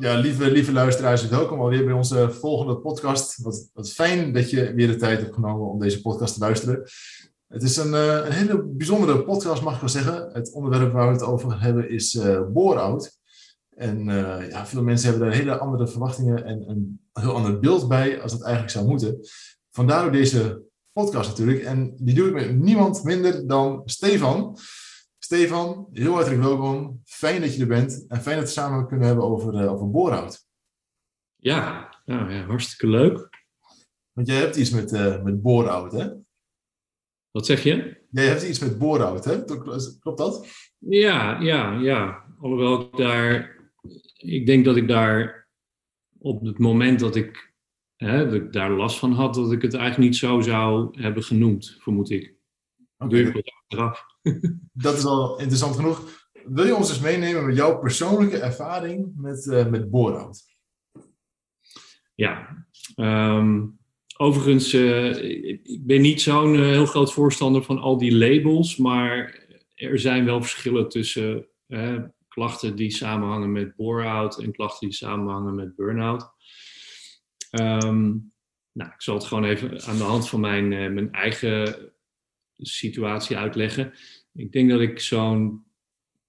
Ja, lieve, lieve luisteraars, welkom alweer bij onze volgende podcast. Wat, wat fijn dat je weer de tijd hebt genomen om deze podcast te luisteren. Het is een, eh, een hele bijzondere podcast, mag ik wel zeggen. Het onderwerp waar we het over hebben is uh, boorout. En uh, ja, veel mensen hebben daar hele andere verwachtingen en een heel ander beeld bij als het eigenlijk zou moeten. Vandaar ook deze podcast natuurlijk. En die doe ik met niemand minder dan Stefan. Stefan, heel hartelijk welkom. Fijn dat je er bent en fijn dat we samen kunnen hebben over, uh, over boorhout. Ja, nou ja, hartstikke leuk. Want jij hebt iets met, uh, met boorhout, hè? Wat zeg je? Jij hebt iets met boorhout, hè? Klopt dat? Ja, ja, ja. Alhoewel ik daar... Ik denk dat ik daar op het moment dat ik, hè, dat ik daar last van had, dat ik het eigenlijk niet zo zou hebben genoemd, vermoed ik. Okay. Doe ik achteraf. Dat is al interessant genoeg. Wil je ons eens meenemen met jouw persoonlijke ervaring met, uh, met boorhout? Ja, um, overigens, uh, ik ben niet zo'n uh, heel groot voorstander van al die labels, maar er zijn wel verschillen tussen klachten die samenhangen met bore-out en klachten die samenhangen met burn-out. Um, nou, ik zal het gewoon even aan de hand van mijn, mijn eigen situatie uitleggen. Ik denk dat ik zo'n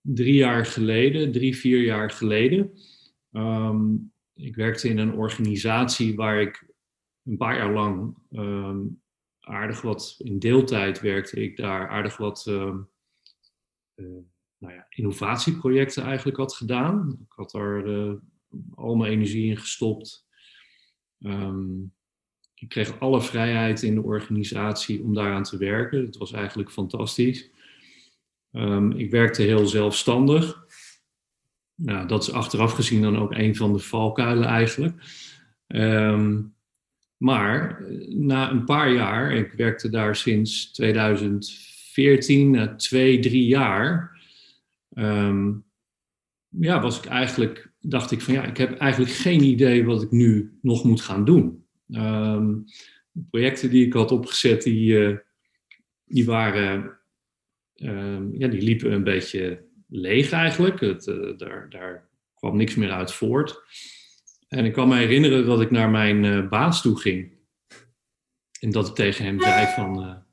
drie jaar geleden, drie, vier jaar geleden, um, ik werkte in een organisatie waar ik een paar jaar lang um, aardig wat in deeltijd werkte. Ik daar aardig wat um, uh, nou ja, innovatieprojecten eigenlijk had gedaan. Ik had daar uh, al mijn energie in gestopt. Ik kreeg alle vrijheid in de organisatie om daaraan te werken. Het was eigenlijk fantastisch. Um, ik werkte heel zelfstandig. Nou, dat is achteraf gezien dan ook een van de valkuilen eigenlijk. Um, maar na een paar jaar, ik werkte daar sinds 2014, na twee, drie jaar, um, ja, was ik eigenlijk, dacht ik van ja, ik heb eigenlijk geen idee wat ik nu nog moet gaan doen. Um, de projecten die ik had opgezet, die, uh, die waren, um, ja, die liepen een beetje leeg eigenlijk. Het, uh, daar, daar kwam niks meer uit voort. En ik kan me herinneren dat ik naar mijn uh, baas toe ging. En dat ik tegen hem zei van,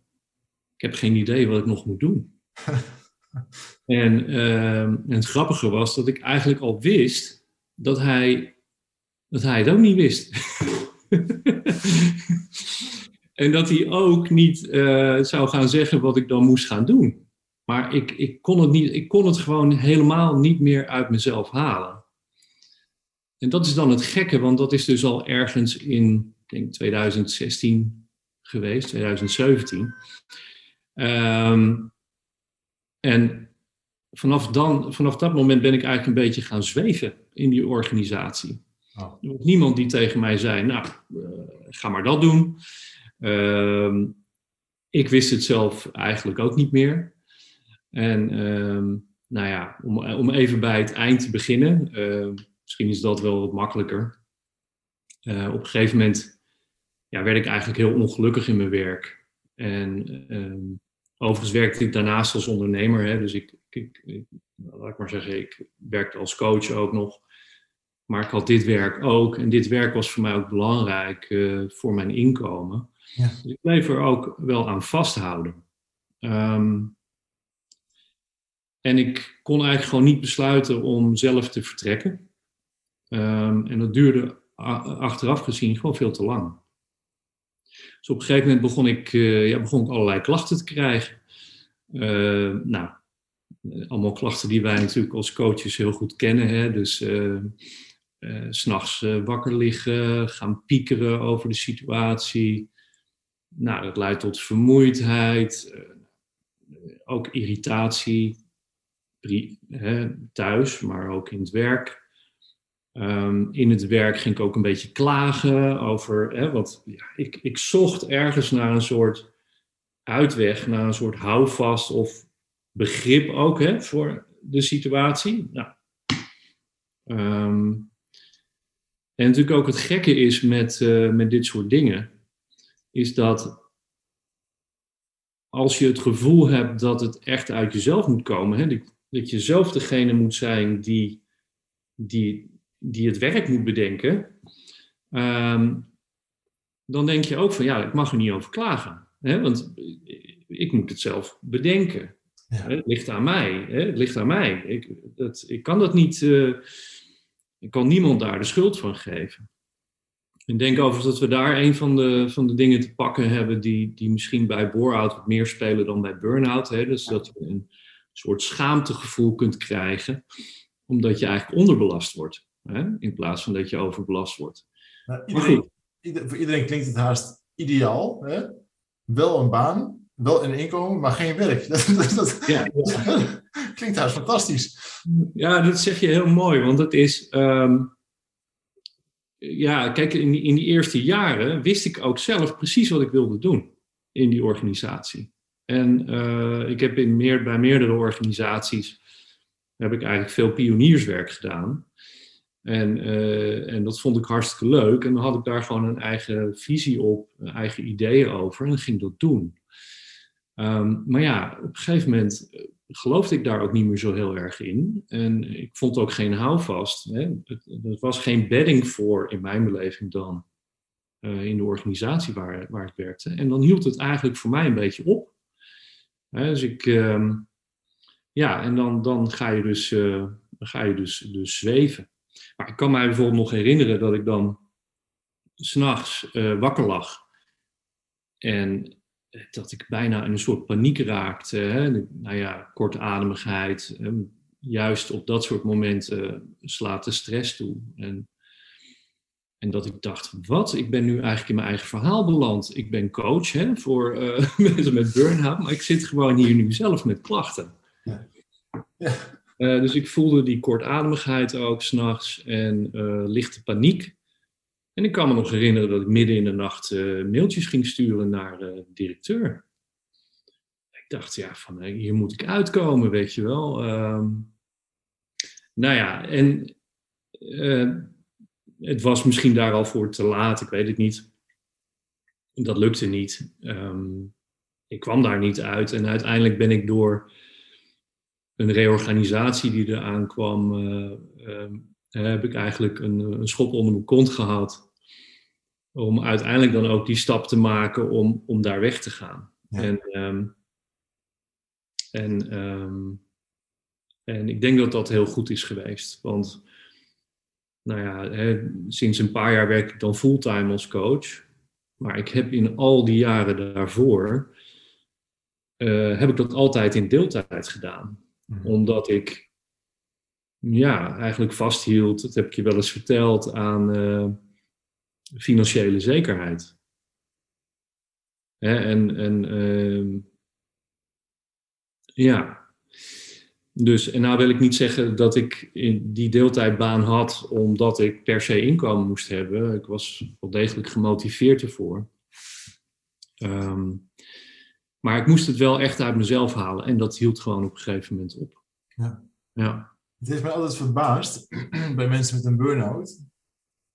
ik heb geen idee wat ik nog moet doen. en, en het grappige was dat ik eigenlijk al wist dat hij, dat hij het ook niet wist. en dat hij ook niet uh, zou gaan zeggen wat ik dan moest gaan doen. Maar ik, ik, kon het niet, ik kon het gewoon helemaal niet meer uit mezelf halen. En dat is dan het gekke, want dat is dus al ergens in denk 2016 geweest, 2017. Um, en vanaf, dan, vanaf dat moment ben ik eigenlijk een beetje gaan zweven in die organisatie. Oh. Er was niemand die tegen mij zei, nou, uh, ga maar dat doen. Uh, ik wist het zelf eigenlijk ook niet meer. En uh, nou ja, om, om even bij het eind te beginnen, ehm, misschien is dat wel wat makkelijker. Uh, op een gegeven moment ja, werd ik eigenlijk heel ongelukkig in mijn werk. En ehm, overigens werkte ik daarnaast als ondernemer. Hè, dus ik, ik, laat ik maar zeggen, ik werkte als coach ook nog. Maar ik had dit werk ook. En dit werk was voor mij ook belangrijk uh, voor mijn inkomen. Ja. Dus ik bleef er ook wel aan vasthouden. Um, en ik kon eigenlijk gewoon niet besluiten om zelf te vertrekken. Um, en dat duurde achteraf gezien gewoon veel te lang. Dus op een gegeven moment begon ik, uh, ja, begon ik allerlei klachten te krijgen. Uh, nou, allemaal klachten die wij natuurlijk als coaches heel goed kennen. Hè? Dus uh, uh, s'nachts uh, wakker liggen, gaan piekeren over de situatie. Nou, dat leidt tot vermoeidheid, uh, ook irritatie, hè, thuis, maar ook in het werk. Ehm, in het werk ging ik ook een beetje klagen over, hè, want ja, ik, ik zocht ergens naar een soort uitweg, naar een soort houvast of begrip ook hè, voor de situatie. Nou, ehm, en natuurlijk ook het gekke is met, uh, met dit soort dingen, is dat als je het gevoel hebt dat het echt uit jezelf moet komen, hè, dat je zelf degene moet zijn die, die, die het werk moet bedenken, um, dan denk je ook van ja, ik mag er niet over klagen. Hè, want ik moet het zelf bedenken. Ja. Het ligt aan mij. Hè, het ligt aan mij. Ik, dat, ik kan dat niet. Uh, ik kan niemand daar de schuld van geven. Ik denk overigens dat we daar een van de, van de dingen te pakken hebben die, die misschien bij bore-out wat meer spelen dan bij burn-out. Hè? Dus dat je een soort schaamtegevoel kunt krijgen, omdat je eigenlijk onderbelast wordt, hè? in plaats van dat je overbelast wordt. Nou, iedereen, ieder, voor iedereen klinkt het haast ideaal. Hè? Wel een baan, wel een inkomen, maar geen werk. Dat, dat, dat ja. klinkt haast fantastisch. Ja, dat zeg je heel mooi, want het is. Um, ja, kijk, in die, in die eerste jaren wist ik ook zelf precies wat ik wilde doen in die organisatie. En uh, ik heb in meer, bij meerdere organisaties heb ik eigenlijk veel pionierswerk gedaan. En, uh, en dat vond ik hartstikke leuk. En dan had ik daar gewoon een eigen visie op, eigen ideeën over. En ging dat doen. Um, maar ja, op een gegeven moment geloofde ik daar ook niet meer zo heel erg in. En ik vond ook geen houvast. Hè. Het, was geen bedding voor, in mijn beleving dan, uh, in de organisatie waar, waar ik werkte. En dan hield het eigenlijk voor mij een beetje op. Hè, dus ik, uh, ja, en dan, dan ga je dus, dan ga je dus, dus zweven. Maar ik kan mij bijvoorbeeld nog herinneren dat ik dan s'nachts uh, wakker lag. En dat ik bijna in een soort paniek raakte. Hè? Nou ja, kortademigheid. juist op dat soort momenten slaat de stress toe. En, en dat ik dacht, wat? Ik ben nu eigenlijk in mijn eigen verhaal beland. Ik ben coach hè, voor uh, mensen met burn-out, maar ik zit gewoon hier nu zelf met klachten. Ja. Ja. Uh, dus ik voelde die kortademigheid ook s'nachts en uh, lichte paniek. En ik kan me nog herinneren dat ik midden in de nacht uh, mailtjes ging sturen naar de directeur. Ik dacht, ja, van hier moet ik uitkomen, weet je wel. Um, nou ja, en het was misschien daar al voor te laat, ik weet het niet. Dat lukte niet. Um, ik kwam daar niet uit en uiteindelijk ben ik door een reorganisatie die eraan kwam, um, heb ik eigenlijk een, een schop onder mijn kont gehad om uiteindelijk dan ook die stap te maken om, om daar weg te gaan. En, um, en, um, en ik denk dat dat heel goed is geweest. Want nou ja, hè, sinds een paar jaar werk ik dan fulltime als coach. Maar ik heb in al die jaren daarvoor, uh, heb ik dat altijd in deeltijd gedaan. Mhm. Omdat ik ja, eigenlijk vasthield, dat heb ik je wel eens verteld, aan... Uh, financiële zekerheid. Hè, en en uh, ja, dus en nou wil ik niet zeggen dat ik in die deeltijdbaan had omdat ik per se inkomen moest hebben. Ik was wel degelijk gemotiveerd ervoor. Um, maar ik moest het wel echt uit mezelf halen en dat hield gewoon op een gegeven moment op. Ja. ja. Het heeft mij altijd verbaasd bij mensen met een burn-out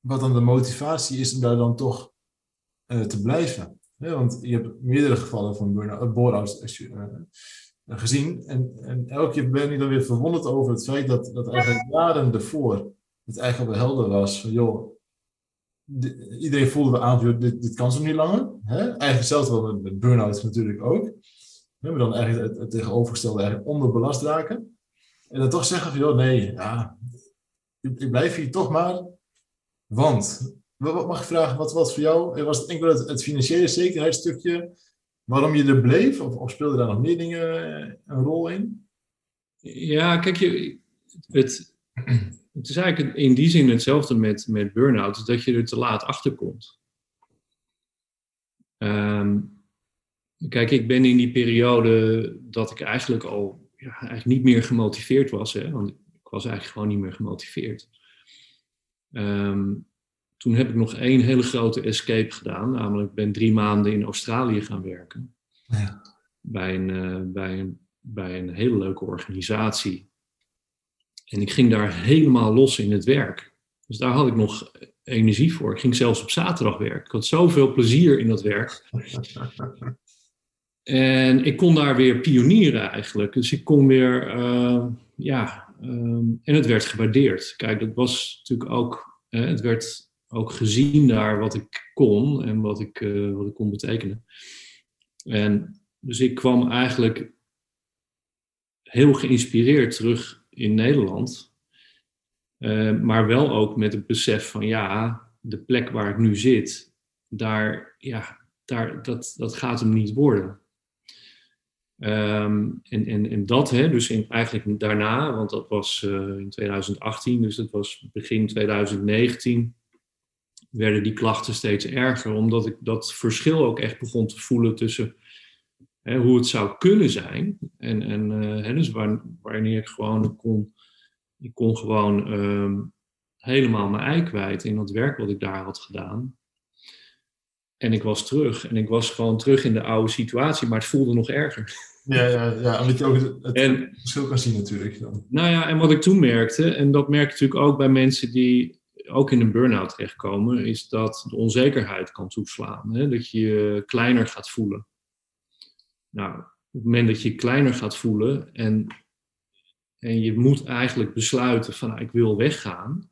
wat dan de motivatie is om daar dan toch uh, te blijven. want je hebt meerdere gevallen van burn-out uh, gezien. En, en, elke keer ben ik dan weer verwonderd over het feit dat, dat eigenlijk jaren ervoor het eigenlijk wel helder was van joh, iedereen voelde aan van dit, dit kan zo niet langer. Hè? Eigenlijk hetzelfde wel met, burn-out natuurlijk ook. maar dan eigenlijk het, tegenovergestelde eigenlijk onderbelast raken. En dan toch zeggen van joh, nee, ja, ik blijf hier toch maar want, wat mag ik vragen, wat was voor jou, was het enkel het, het financiële zekerheidsstukje, waarom je er bleef? Of, of speelden daar nog meer dingen eh, een rol in? Ja, kijk, je, het, het is eigenlijk in die zin hetzelfde met, met burn-out, dat je er te laat achter komt. Um, kijk, ik ben in die periode dat ik eigenlijk al ja, eigenlijk niet meer gemotiveerd was, hè, want ik was eigenlijk gewoon niet meer gemotiveerd Ehm, toen heb ik nog één hele grote escape gedaan. Namelijk, ik ben drie maanden in Australië gaan werken. Ja. Bij, een, eh, bij, een, bij een hele leuke organisatie. En ik ging daar helemaal los in het werk. Dus daar had ik nog energie voor. Ik ging zelfs op zaterdag werken. Ik had zoveel plezier in dat werk. En ik kon daar weer pionieren eigenlijk. Dus ik kon weer, uh, ja, um, en het werd gewaardeerd. Kijk, dat was natuurlijk ook, het werd ook gezien daar wat ik kon en wat ik, uh, wat ik kon betekenen. En dus ik kwam eigenlijk heel geïnspireerd terug in Nederland. maar wel ook met het besef van ja, de plek waar ik nu zit, daar, ja, daar, dat, dat gaat hem niet worden. Um, en, en, en dat, hè, dus in, eigenlijk daarna, want dat was uh, in 2018, dus dat was begin 2019, werden die klachten steeds erger, omdat ik dat verschil ook echt begon te voelen tussen hè, hoe het zou kunnen zijn. En, en hè, dus waar, wanneer ik gewoon kon, ik kon gewoon um, helemaal mijn ei kwijt in dat werk wat ik daar had gedaan. En ik was terug en ik was gewoon terug in de oude situatie, maar het voelde nog erger. Ja, ja, ja omdat je ook het, en, verschil kan zien natuurlijk. Dan. Nou ja, en wat ik toen merkte, en dat merk ik natuurlijk ook bij mensen die ook in een burn-out terechtkomen, is dat de onzekerheid kan toeslaan. Hè? Dat je je kleiner gaat voelen. Nou, op het moment dat je je kleiner gaat voelen en, en je moet eigenlijk besluiten van nou, ik wil weggaan,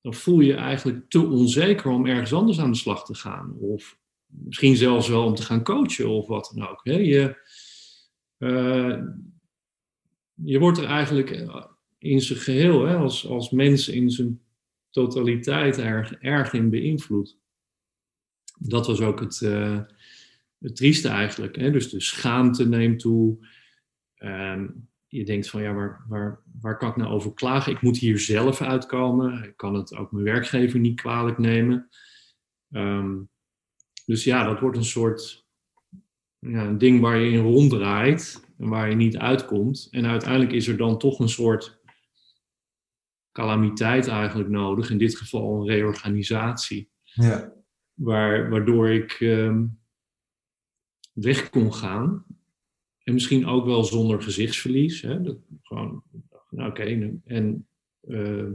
dan voel je je eigenlijk te onzeker om ergens anders aan de slag te gaan. Of misschien zelfs wel om te gaan coachen of wat dan ook. Hè? Je, uh, je wordt er eigenlijk in zijn geheel, hè, als, als mens in zijn totaliteit erg, erg in beïnvloed. Dat was ook het, uh, het trieste eigenlijk. Hè? Dus de schaamte neemt toe. Uh, je denkt van ja, waar, waar, waar kan ik nou over klagen? Ik moet hier zelf uitkomen. Ik kan het ook mijn werkgever niet kwalijk nemen. Um, dus ja, dat wordt een soort ja, een ding waar je in ronddraait en waar je niet uitkomt. En uiteindelijk is er dan toch een soort calamiteit eigenlijk nodig, in dit geval een reorganisatie. Ja. Waar, waardoor ik um, weg kon gaan. En misschien ook wel zonder gezichtsverlies. Hè? Dat, gewoon, nou, oké, okay, en uh,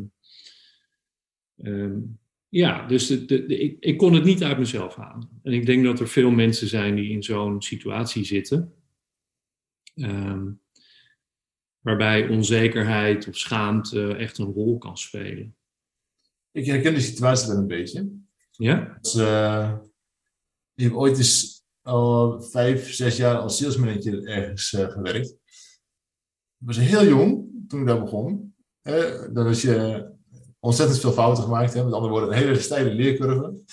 um, ja, dus de, de, de, ik, ik kon het niet uit mezelf halen. En ik denk dat er veel mensen zijn die in zo'n situatie zitten. Um, waarbij onzekerheid of schaamte echt een rol kan spelen. Ik herken de situatie wel een beetje. Ja? Dus, uh, ik heb ooit eens al vijf, zes jaar als salesmanager ergens uh, gewerkt. Ik was heel jong toen ik daar begon. Uh, dan was je ontzettend veel fouten gemaakt. Hè? Met andere woorden, een hele steile leercurve.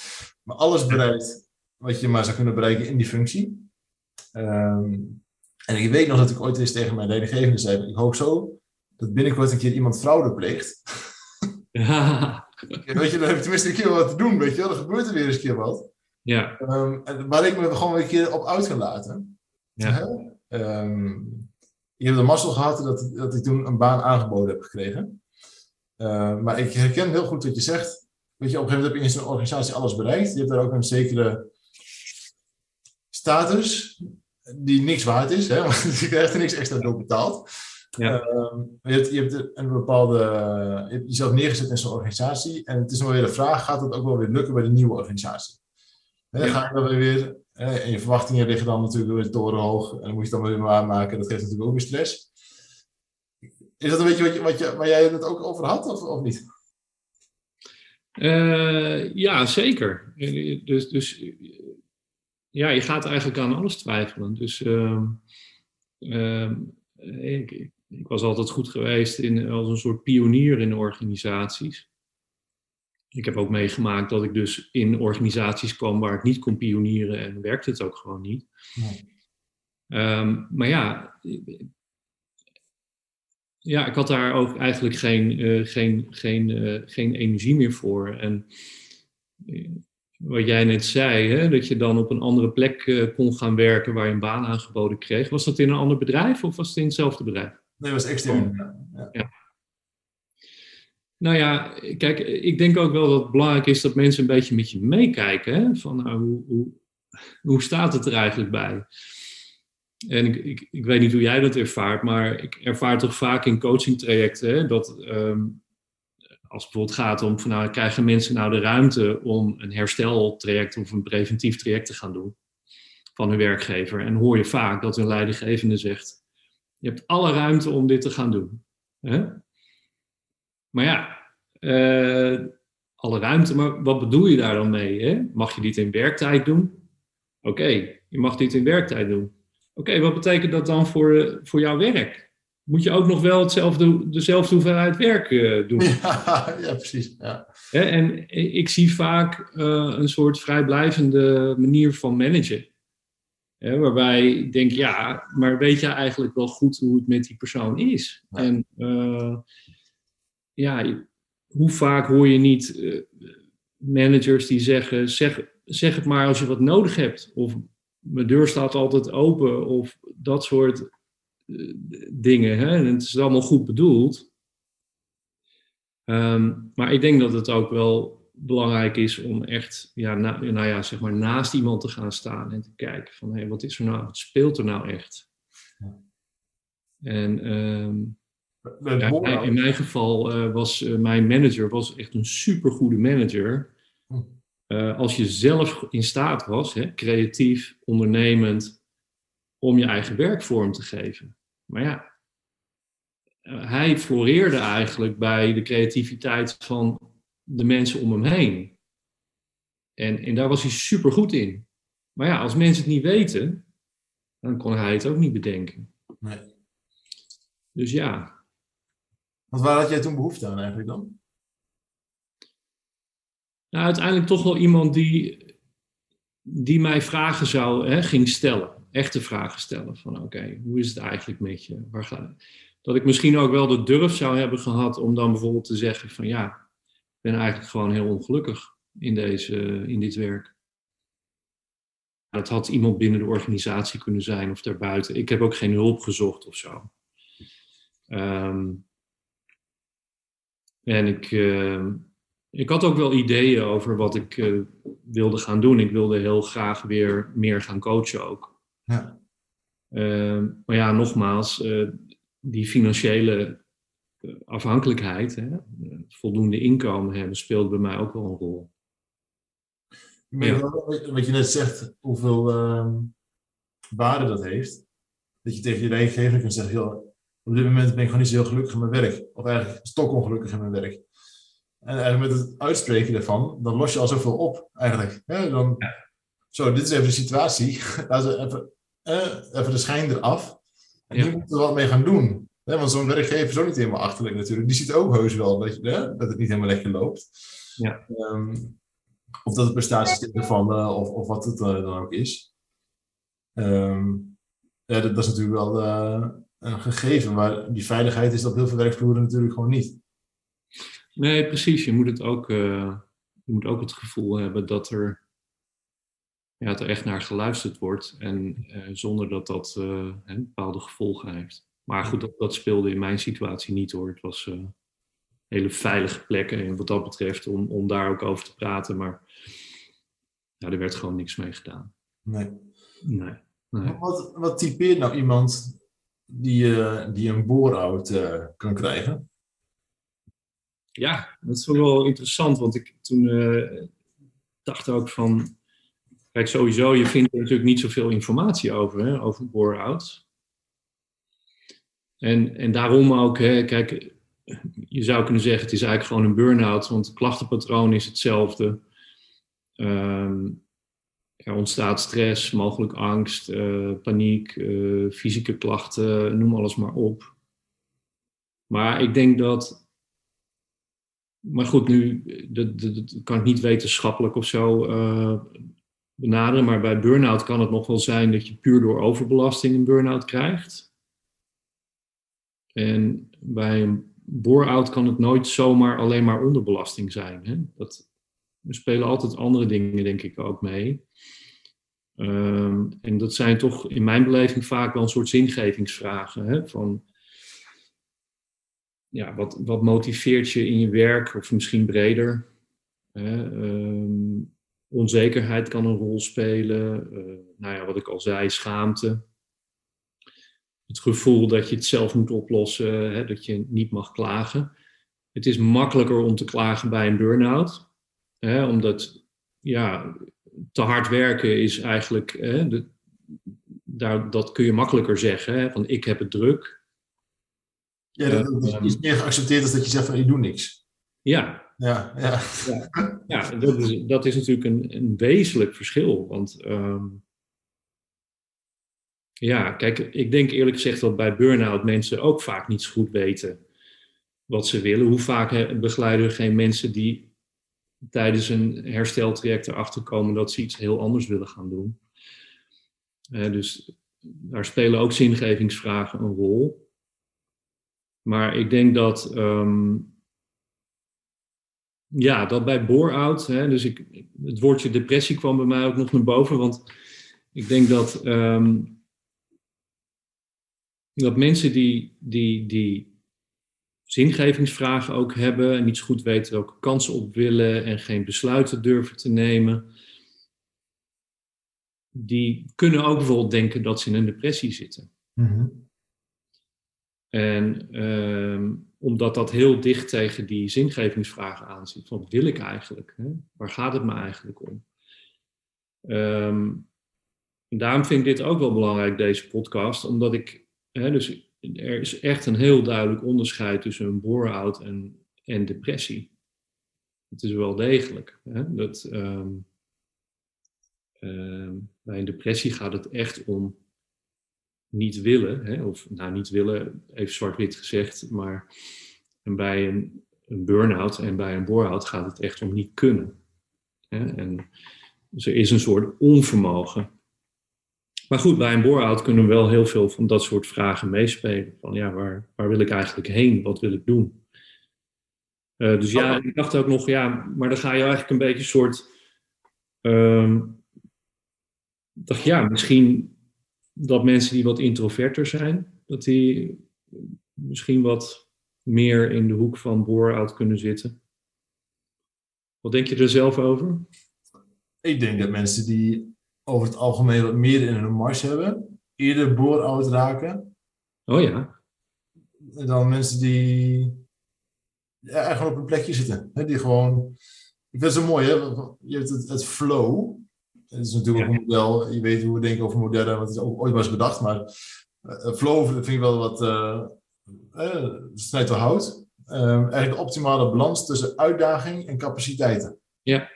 Maar alles bereikt wat je maar zou kunnen bereiken in die functie. Um, en ik weet nog dat ik ooit eens tegen mijn leidinggevende zei: Ik hoop zo dat binnenkort een keer iemand fraude pleegt. Ja. weet je, dan heb je tenminste een keer wat te doen, weet je wel. Dan gebeurt er weer eens een keer wat. Ja. Um, waar ik me gewoon weer een keer op uit kan laten. Ja. Um, ik heb de mazzel gehad dat, dat ik toen een baan aangeboden heb gekregen. Uh, maar ik herken heel goed wat je zegt. Weet je, op een gegeven moment heb je in zo'n organisatie alles bereikt. Je hebt daar ook een zekere status die niks waard is. Hè? Want je krijgt er niks extra door betaald. Ja. Uh, je, hebt, je hebt een bepaalde... Je hebt jezelf neergezet in zo'n organisatie. En het is nog weer de vraag, gaat het ook wel weer lukken bij de nieuwe organisatie? Ja. Ga je dan weer... En je verwachtingen liggen dan natuurlijk weer torenhoog. En dan moet je het dan weer waarmaken. Dat geeft natuurlijk ook weer stress. Is dat een beetje wat, je, wat je, waar jij het ook over had, of, of niet? Uh, ja, zeker. Dus, dus ja, je gaat eigenlijk aan alles twijfelen. Dus uh, uh, ik, ik, was altijd goed geweest in, als een soort pionier in organisaties. Ik heb ook meegemaakt dat ik dus in organisaties kwam waar ik niet kon pionieren en werkte het ook gewoon niet. Nee. Um, maar ja, ja, ik had daar ook eigenlijk geen, uh, geen, geen, uh, geen energie meer voor. En uh, wat jij net zei, hè, dat je dan op een andere plek kon gaan werken waar je een baan aangeboden kreeg. Was dat in een ander bedrijf of was het in hetzelfde bedrijf? Nee, het was extern. Ja. ja. Nou ja, kijk, ik denk ook wel dat het belangrijk is dat mensen een beetje met je meekijken. Hè? Van nou, hoe, hoe, hoe staat het er eigenlijk bij? En ik, ik, weet niet hoe jij dat ervaart, maar ik ervaar toch vaak in coachingtrajecten hè, dat um, als het bijvoorbeeld gaat om van nou, krijgen mensen nou de ruimte om een hersteltraject of een preventief traject te gaan doen van hun werkgever. En hoor je vaak dat hun leidinggevende zegt, je hebt alle ruimte om dit te gaan doen. Hè? Maar ja, uh, alle ruimte, maar wat bedoel je daar dan mee? Hè? Mag je dit in werktijd doen? Oké, je mag dit in werktijd doen. Oké, wat betekent dat dan voor, eh, voor jouw werk? Moet je ook nog wel hetzelfde, dezelfde hoeveelheid werk uh, doen? Ja, ja precies. Ja. Hè? En ik zie vaak uh, een soort vrijblijvende manier van managen. Hè? Waarbij ik denk, ja, maar weet je eigenlijk wel goed hoe het met die persoon is? Ja. En ja, hoe vaak hoor je niet managers die zeggen: zeg, zeg het maar als je wat nodig hebt. Of mijn deur staat altijd open. Of dat soort uh, dingen. Hè? En het is allemaal goed bedoeld. Um, maar ik denk dat het ook wel belangrijk is om echt ja, na, nou ja, zeg maar naast iemand te gaan staan en te kijken van hé, hey, wat is er nou, wat speelt er nou echt? Ja. En um, ja, in mijn geval uh, was uh, mijn manager was echt een supergoede manager. Uh, als je zelf in staat was, hè, creatief, ondernemend, om je eigen werk vorm te geven. Maar ja, hij floreerde eigenlijk bij de creativiteit van de mensen om hem heen. En, en daar was hij supergoed in. Maar ja, als mensen het niet weten, dan kon hij het ook niet bedenken. Nee. Dus ja, want waar had jij toen behoefte aan eigenlijk dan? Nou, uiteindelijk toch wel iemand die, die mij vragen zou, hè, ging stellen. Echte vragen stellen. Van oké, hoe is het eigenlijk met je? Waar gaat Dat ik misschien ook wel de durf zou hebben gehad om dan bijvoorbeeld te zeggen van ja, ik ben eigenlijk gewoon heel ongelukkig in, deze, in dit werk. Dat had iemand binnen de organisatie kunnen zijn of daarbuiten. Ik heb ook geen hulp gezocht of zo. Um, en ik, uh, ik had ook wel ideeën over wat ik uh, wilde gaan doen. Ik wilde heel graag weer meer gaan coachen ook. Ja. Uh, maar ja, nogmaals, eh, die financiële afhankelijkheid, hè, voldoende inkomen hebben, speelde bij mij ook wel een rol. Ja. Wat je net zegt, hoeveel ehm, waarde dat heeft. Dat je tegen je leidinggever kunt zeggen, joh, op dit moment ben ik gewoon niet zo heel gelukkig in mijn werk. Of eigenlijk stokongelukkig in mijn werk. En eigenlijk met het uitspreken daarvan, dan los je al zoveel op eigenlijk. Dan, ja. Zo, dit is even de situatie. Laten we even, eh, even de schijn eraf. En ja. hier moeten we wat mee gaan doen. want zo'n werkgever is ook niet helemaal achterlijk natuurlijk. Die ziet ook heus wel dat, je, dat het niet helemaal lekker loopt. Ja. Um, of dat het prestaties vallen, of, of wat het uh, dan ook is. Um, ja, dat, dat, is natuurlijk wel uh, een gegeven, maar die veiligheid is dat heel veel werkvloeren natuurlijk gewoon niet. Nee, precies. Je moet, het ook, uh, je moet ook het gevoel hebben dat er, ja, dat er echt naar geluisterd wordt en uh, zonder dat dat uh, bepaalde gevolgen heeft. Maar goed, dat, dat, speelde in mijn situatie niet hoor. Het was een hele veilige plek en wat dat betreft om, om daar ook over te praten, maar ja, er werd gewoon niks mee gedaan. Nee. Nee. nee. Wat, wat typeert nou iemand die, die een boorout kan krijgen? Ja, dat is wel interessant, want ik toen uh, dacht ook van, kijk sowieso, je vindt er natuurlijk niet zoveel informatie over, hè, over boorout. En, en daarom ook, hè, kijk, je zou kunnen zeggen het is eigenlijk gewoon een burn-out, want het klachtenpatroon is hetzelfde. Um, er ontstaat stress, mogelijk angst, uh, paniek, uh, fysieke klachten, noem alles maar op. Maar ik denk dat. Maar goed, nu dat, dat, kan ik niet wetenschappelijk of zo uh, benaderen. Maar bij burn-out kan het nog wel zijn dat je puur door overbelasting een burn-out krijgt. En bij een bore-out kan het nooit zomaar alleen maar onderbelasting zijn. Hè? Dat, er spelen altijd andere dingen, denk ik, ook mee. Um, en dat zijn toch in mijn beleving vaak wel een soort zingevingsvragen. Hè? Van, ja, wat, wat motiveert je in je werk, of misschien breder? Ehm, onzekerheid kan een rol spelen. Uh, nou ja, wat ik al zei, schaamte. Het gevoel dat je het zelf moet oplossen, hè, dat je niet mag klagen. Het is makkelijker om te klagen bij een burn-out, hè, omdat ja, te hard werken is eigenlijk, hè, de, daar, dat kun je makkelijker zeggen, hè, van ik heb het druk. Ja, dat, dat is meer geaccepteerd dan dat je zegt van ik doe niks. Ja. Ja, ja. ja. ja dat, is, dat is natuurlijk een, een wezenlijk verschil. Want um, ja, kijk, ik denk eerlijk gezegd dat bij burn-out mensen ook vaak niet zo goed weten wat ze willen. Hoe vaak begeleiden we geen mensen die tijdens een hersteltraject erachter komen dat ze iets heel anders willen gaan doen. Uh, dus daar spelen ook zingevingsvragen een rol. Maar ik denk dat, um, ja, dat bij bore-out, dus ik, het woordje depressie kwam bij mij ook nog naar boven, want ik denk dat, um, dat mensen die, die, die zingevingsvragen ook hebben en niet goed weten welke kansen op willen en geen besluiten durven te nemen, die kunnen ook bijvoorbeeld denken dat ze in een depressie zitten. Mm En um, omdat dat heel dicht tegen die zingevingsvragen aanzit. Wat wil ik eigenlijk? Hè? Waar gaat het me eigenlijk om? Um, daarom vind ik dit ook wel belangrijk, deze podcast, omdat ik, hè, dus er is echt een heel duidelijk onderscheid tussen een bore-out en, en depressie. Het is wel degelijk. Hè? Dat, um, bij een depressie gaat het echt om niet willen, hè? of nou niet willen, even zwart-wit gezegd, maar en bij een, een burn-out en bij een bore-out gaat het echt om niet kunnen. Hè? En dus er is een soort onvermogen maar goed, bij een bore-out kunnen we wel heel veel van dat soort vragen meespelen. Van ja, waar, waar wil ik eigenlijk heen? Wat wil ik doen? Uh, dus ja, ik dacht ook nog, ja, maar dan ga je eigenlijk een beetje een soort. Um, dacht ja, misschien dat mensen die wat introverter zijn, dat die misschien wat meer in de hoek van bore-out kunnen zitten. Wat denk je er zelf over? Ik denk dat mensen die over het algemeen wat meer in hun mars hebben, eerder bore-out raken. Oh ja. Dan mensen die ja, eigenlijk op een plekje zitten. Hè, die gewoon. Ik vind het zo mooi, hè? Je hebt het, het flow. Het is natuurlijk ja. een model. Je weet hoe we denken over modellen, wat is ook ooit was bedacht. Maar uh, flow vind ik wel wat. Uh, uh, snijdt wel hout. eigenlijk de optimale balans tussen uitdaging en capaciteiten. Ja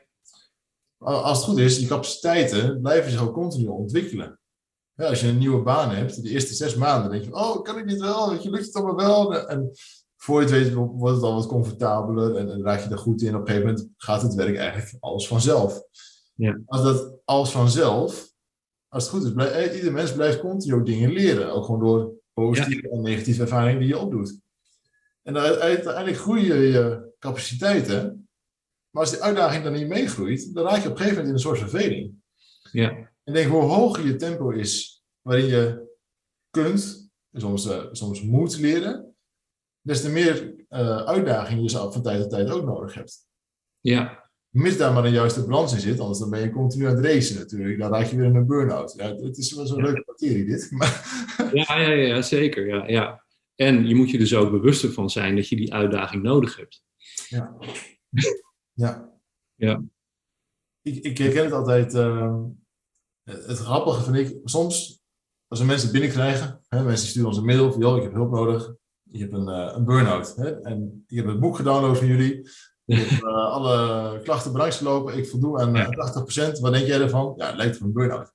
als het goed is, die capaciteiten blijven zich ook continu ontwikkelen. Ja, als je een nieuwe baan hebt, de eerste zes maanden, denk je, oh, kan ik dit wel? Weet je, lukt het allemaal wel? En voor je het weet, wordt het al wat comfortabeler en, en raak je er goed in. Op een gegeven moment gaat het werk eigenlijk alles vanzelf. Ja. Als dat alles vanzelf, als het goed is, blijf, eh, ieder mens blijft continu ook dingen leren. Ook gewoon door positieve ja. en negatieve ervaringen die je opdoet. En uiteindelijk groeien je capaciteiten. Maar als die uitdaging dan niet meegroeit, dan raak je op een gegeven moment in een soort verveling. Ja. En denk hoe hoger je tempo is waarin je kunt, en soms, uh, soms moet leren, des te meer uh, uitdaging je van tijd tot tijd ook nodig hebt. Ja. Mis daar maar een juiste balans in zit, anders dan ben je continu aan het racen natuurlijk. Dan raak je weer in een burn-out. Ja, het is wel zo'n ja. leuke materie dit. Maar ja, ja, ja, zeker. Ja, ja. En je moet je dus ook bewust van zijn dat je die uitdaging nodig hebt. Ja. Ja. Ja. Ik, ik herken het altijd. Uh, het grappige vind ik, soms als we mensen binnenkrijgen, hè, mensen sturen ons een mail van, joh, ik heb hulp nodig. Je hebt een, uh, een burn-out. Hè, en ik heb het boek gedownload van jullie. Uh, alle klachten bereikt gelopen. Ik voldoe aan ja. 80%. Wat denk jij ervan? Ja, het lijkt op een burn-out.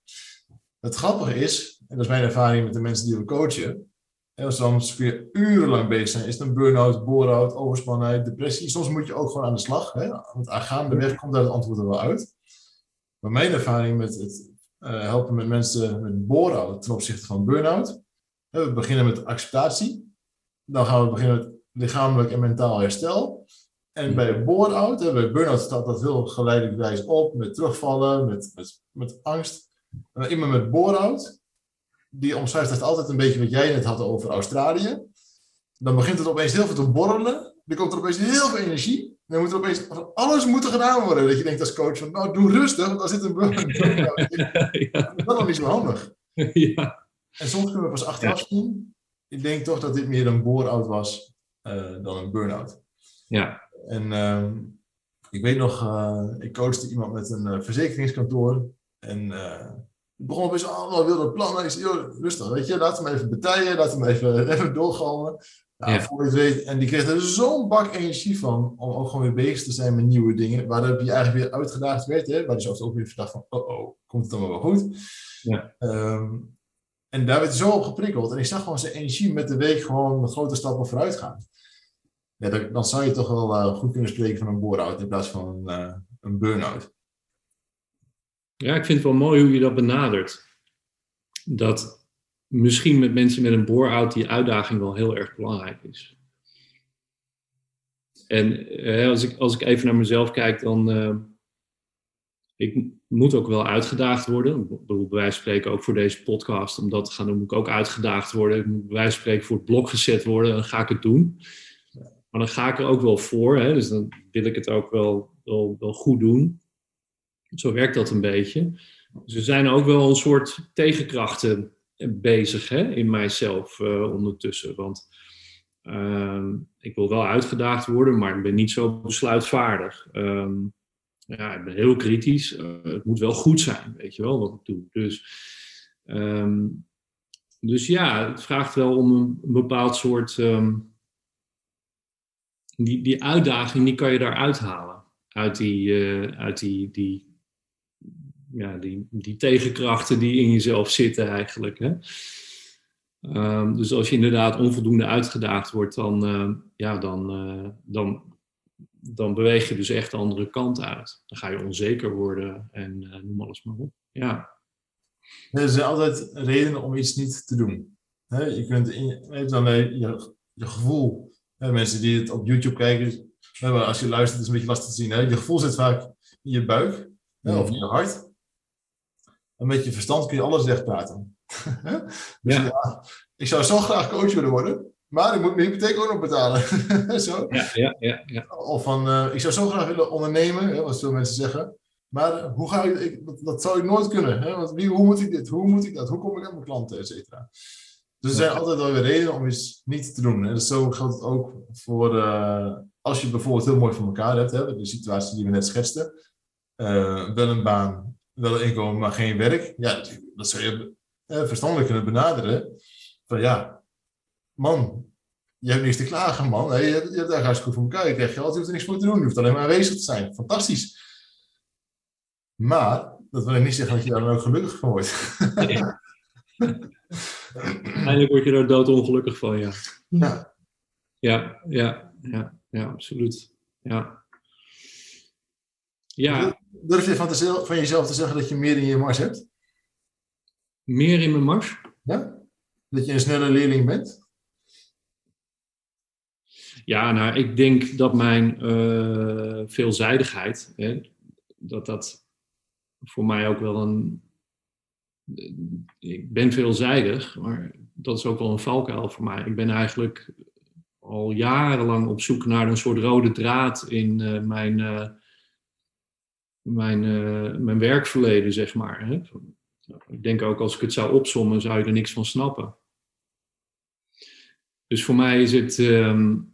Het grappige is, en dat is mijn ervaring met de mensen die we coachen, en als we dan weer urenlang bezig zijn, is het een burn-out, bore-out, overspannenheid, depressie. Soms moet je ook gewoon aan de slag. Hè? Want gaandeweg komt daar het antwoord er wel uit. Maar mijn ervaring met het uh, helpen met mensen met bore-out ten opzichte van burn-out. We beginnen met acceptatie. Dan gaan we beginnen met lichamelijk en mentaal herstel. En bij bore-out, bij burn-out staat dat heel geleidelijk op, met terugvallen, met, met, met angst. En iemand met bore-out, die omschrijft het altijd een beetje wat jij net had over Australië. dan begint het opeens heel veel te borrelen. Dan komt er opeens heel veel energie. Dan moet er opeens alles moet er gedaan worden. Dat je denkt als coach van, nou doe rustig, want daar zit een burn-out. ja. Dat is nog niet zo handig. Ja. En soms kunnen we pas achteraf zien. Ik denk toch dat dit meer een bore-out was uh, dan een burn-out. Ja. En uh, ik weet nog, uh, ik coachte iemand met een uh, verzekeringskantoor. En ik begon opeens allemaal wilde plannen. Ik zei, joh, rustig, weet je, laat hem even betijen, laat hem even, even doorgalmen. Nou, ja. voor je het weet, en die kreeg er zo'n bak energie van om ook gewoon weer bezig te zijn met nieuwe dingen. Waardoor je eigenlijk weer uitgedaagd werd, hè, waar je zelfs ook weer verdacht van, oh oh, komt het dan wel goed? Ja. Um, en daar werd hij zo op geprikkeld. En ik zag gewoon zijn energie met de week gewoon met grote stappen vooruit gaan. Ja, dan, zou je toch wel uh, goed kunnen spreken van een bore-out in plaats van een, uh, een burn-out. Ja, ik vind het wel mooi hoe je dat benadert. Dat misschien met mensen met een bore-out die uitdaging wel heel erg belangrijk is. En eh, als, ik, als ik even naar mezelf kijk, dan. Ik moet ook wel uitgedaagd worden. Bij wijze van spreken ook voor deze podcast. Om dat te moet ik ook uitgedaagd worden. Ik moet bij wijze van spreken voor het blok gezet worden. Dan ga ik het doen. Maar dan ga ik er ook wel voor. Hè, dus dan wil ik het ook wel, wel, wel goed doen. Zo werkt dat een beetje. Dus er zijn ook wel een soort tegenkrachten bezig hè, in mijzelf uh, ondertussen. Want uh, ik wil wel uitgedaagd worden, maar ik ben niet zo besluitvaardig. Um, ja, ik ben heel kritisch. Uh, het moet wel goed zijn, weet je wel, wat ik doe. Dus, um, dus ja, het vraagt wel om een, bepaald soort. Die, die uitdaging, die kan je daar uithalen. Uit die, uh, uit die, die ja, die, die tegenkrachten die in jezelf zitten eigenlijk. Hè? Um, dus als je inderdaad onvoldoende uitgedaagd wordt, dan, uh, ja, dan, uh, dan, dan beweeg je dus echt de andere kant uit. Dan ga je onzeker worden en noem alles maar op. Ja. Er zijn altijd redenen om iets niet te doen. je kunt je, je, je gevoel. Mensen die het op YouTube kijken, als je luistert is het een beetje lastig te zien. Hè? Je gevoel zit vaak in je buik of in je hart. En met je verstand kun je alles wegpraten. dus ja. ja. ik zou zo graag coach willen worden, maar ik moet mijn hypotheek ook nog betalen. zo. Ja, ja, ja, ja. Of van, uh, ik zou zo graag willen ondernemen, hè, wat veel mensen zeggen. Maar hoe ga ik, ik dat, dat, zou ik nooit kunnen. Hè? Want wie, hoe moet ik dit? Hoe moet ik dat? Hoe kom ik aan mijn klanten, et cetera? Dus er zijn altijd wel weer redenen om iets niet te doen. Dus zo geldt het ook voor uh, als je bijvoorbeeld heel mooi voor elkaar hebt, hè, de situatie die we net schetsten. Uh, wel een baan, wel inkomen, maar geen werk. Ja, dat zou je eh, verstandelijk kunnen benaderen. Van ja, man, je hebt niks te klagen, man. Hey, je, hebt, je hebt daar hartstikke goed voor elkaar. Je krijgt geld, je hoeft er niks voor te doen. Je hoeft alleen maar aanwezig te zijn. Fantastisch. Maar, dat wil niet zeggen dat je daar dan ook gelukkig van wordt. Ja. Eindelijk word je er doodongelukkig van, ja. Ja. Ja, ja, ja, ja, absoluut. Ja. Ja. Durf je van, te, van jezelf te zeggen dat je meer in je mars hebt? Meer in mijn mars? Ja? Dat je een snelle leerling bent? Ja, nou, ik denk dat mijn uh, veelzijdigheid, hè, dat dat voor mij ook wel een. Ik ben veelzijdig, maar dat is ook wel een valkuil voor mij. Ik ben eigenlijk al jarenlang op zoek naar een soort rode draad in uh, mijn. Uh, mijn, uh, mijn werkverleden, zeg maar. Hè? Ik denk ook als ik het zou opsommen, zou je er niks van snappen. Dus voor mij is het. Um,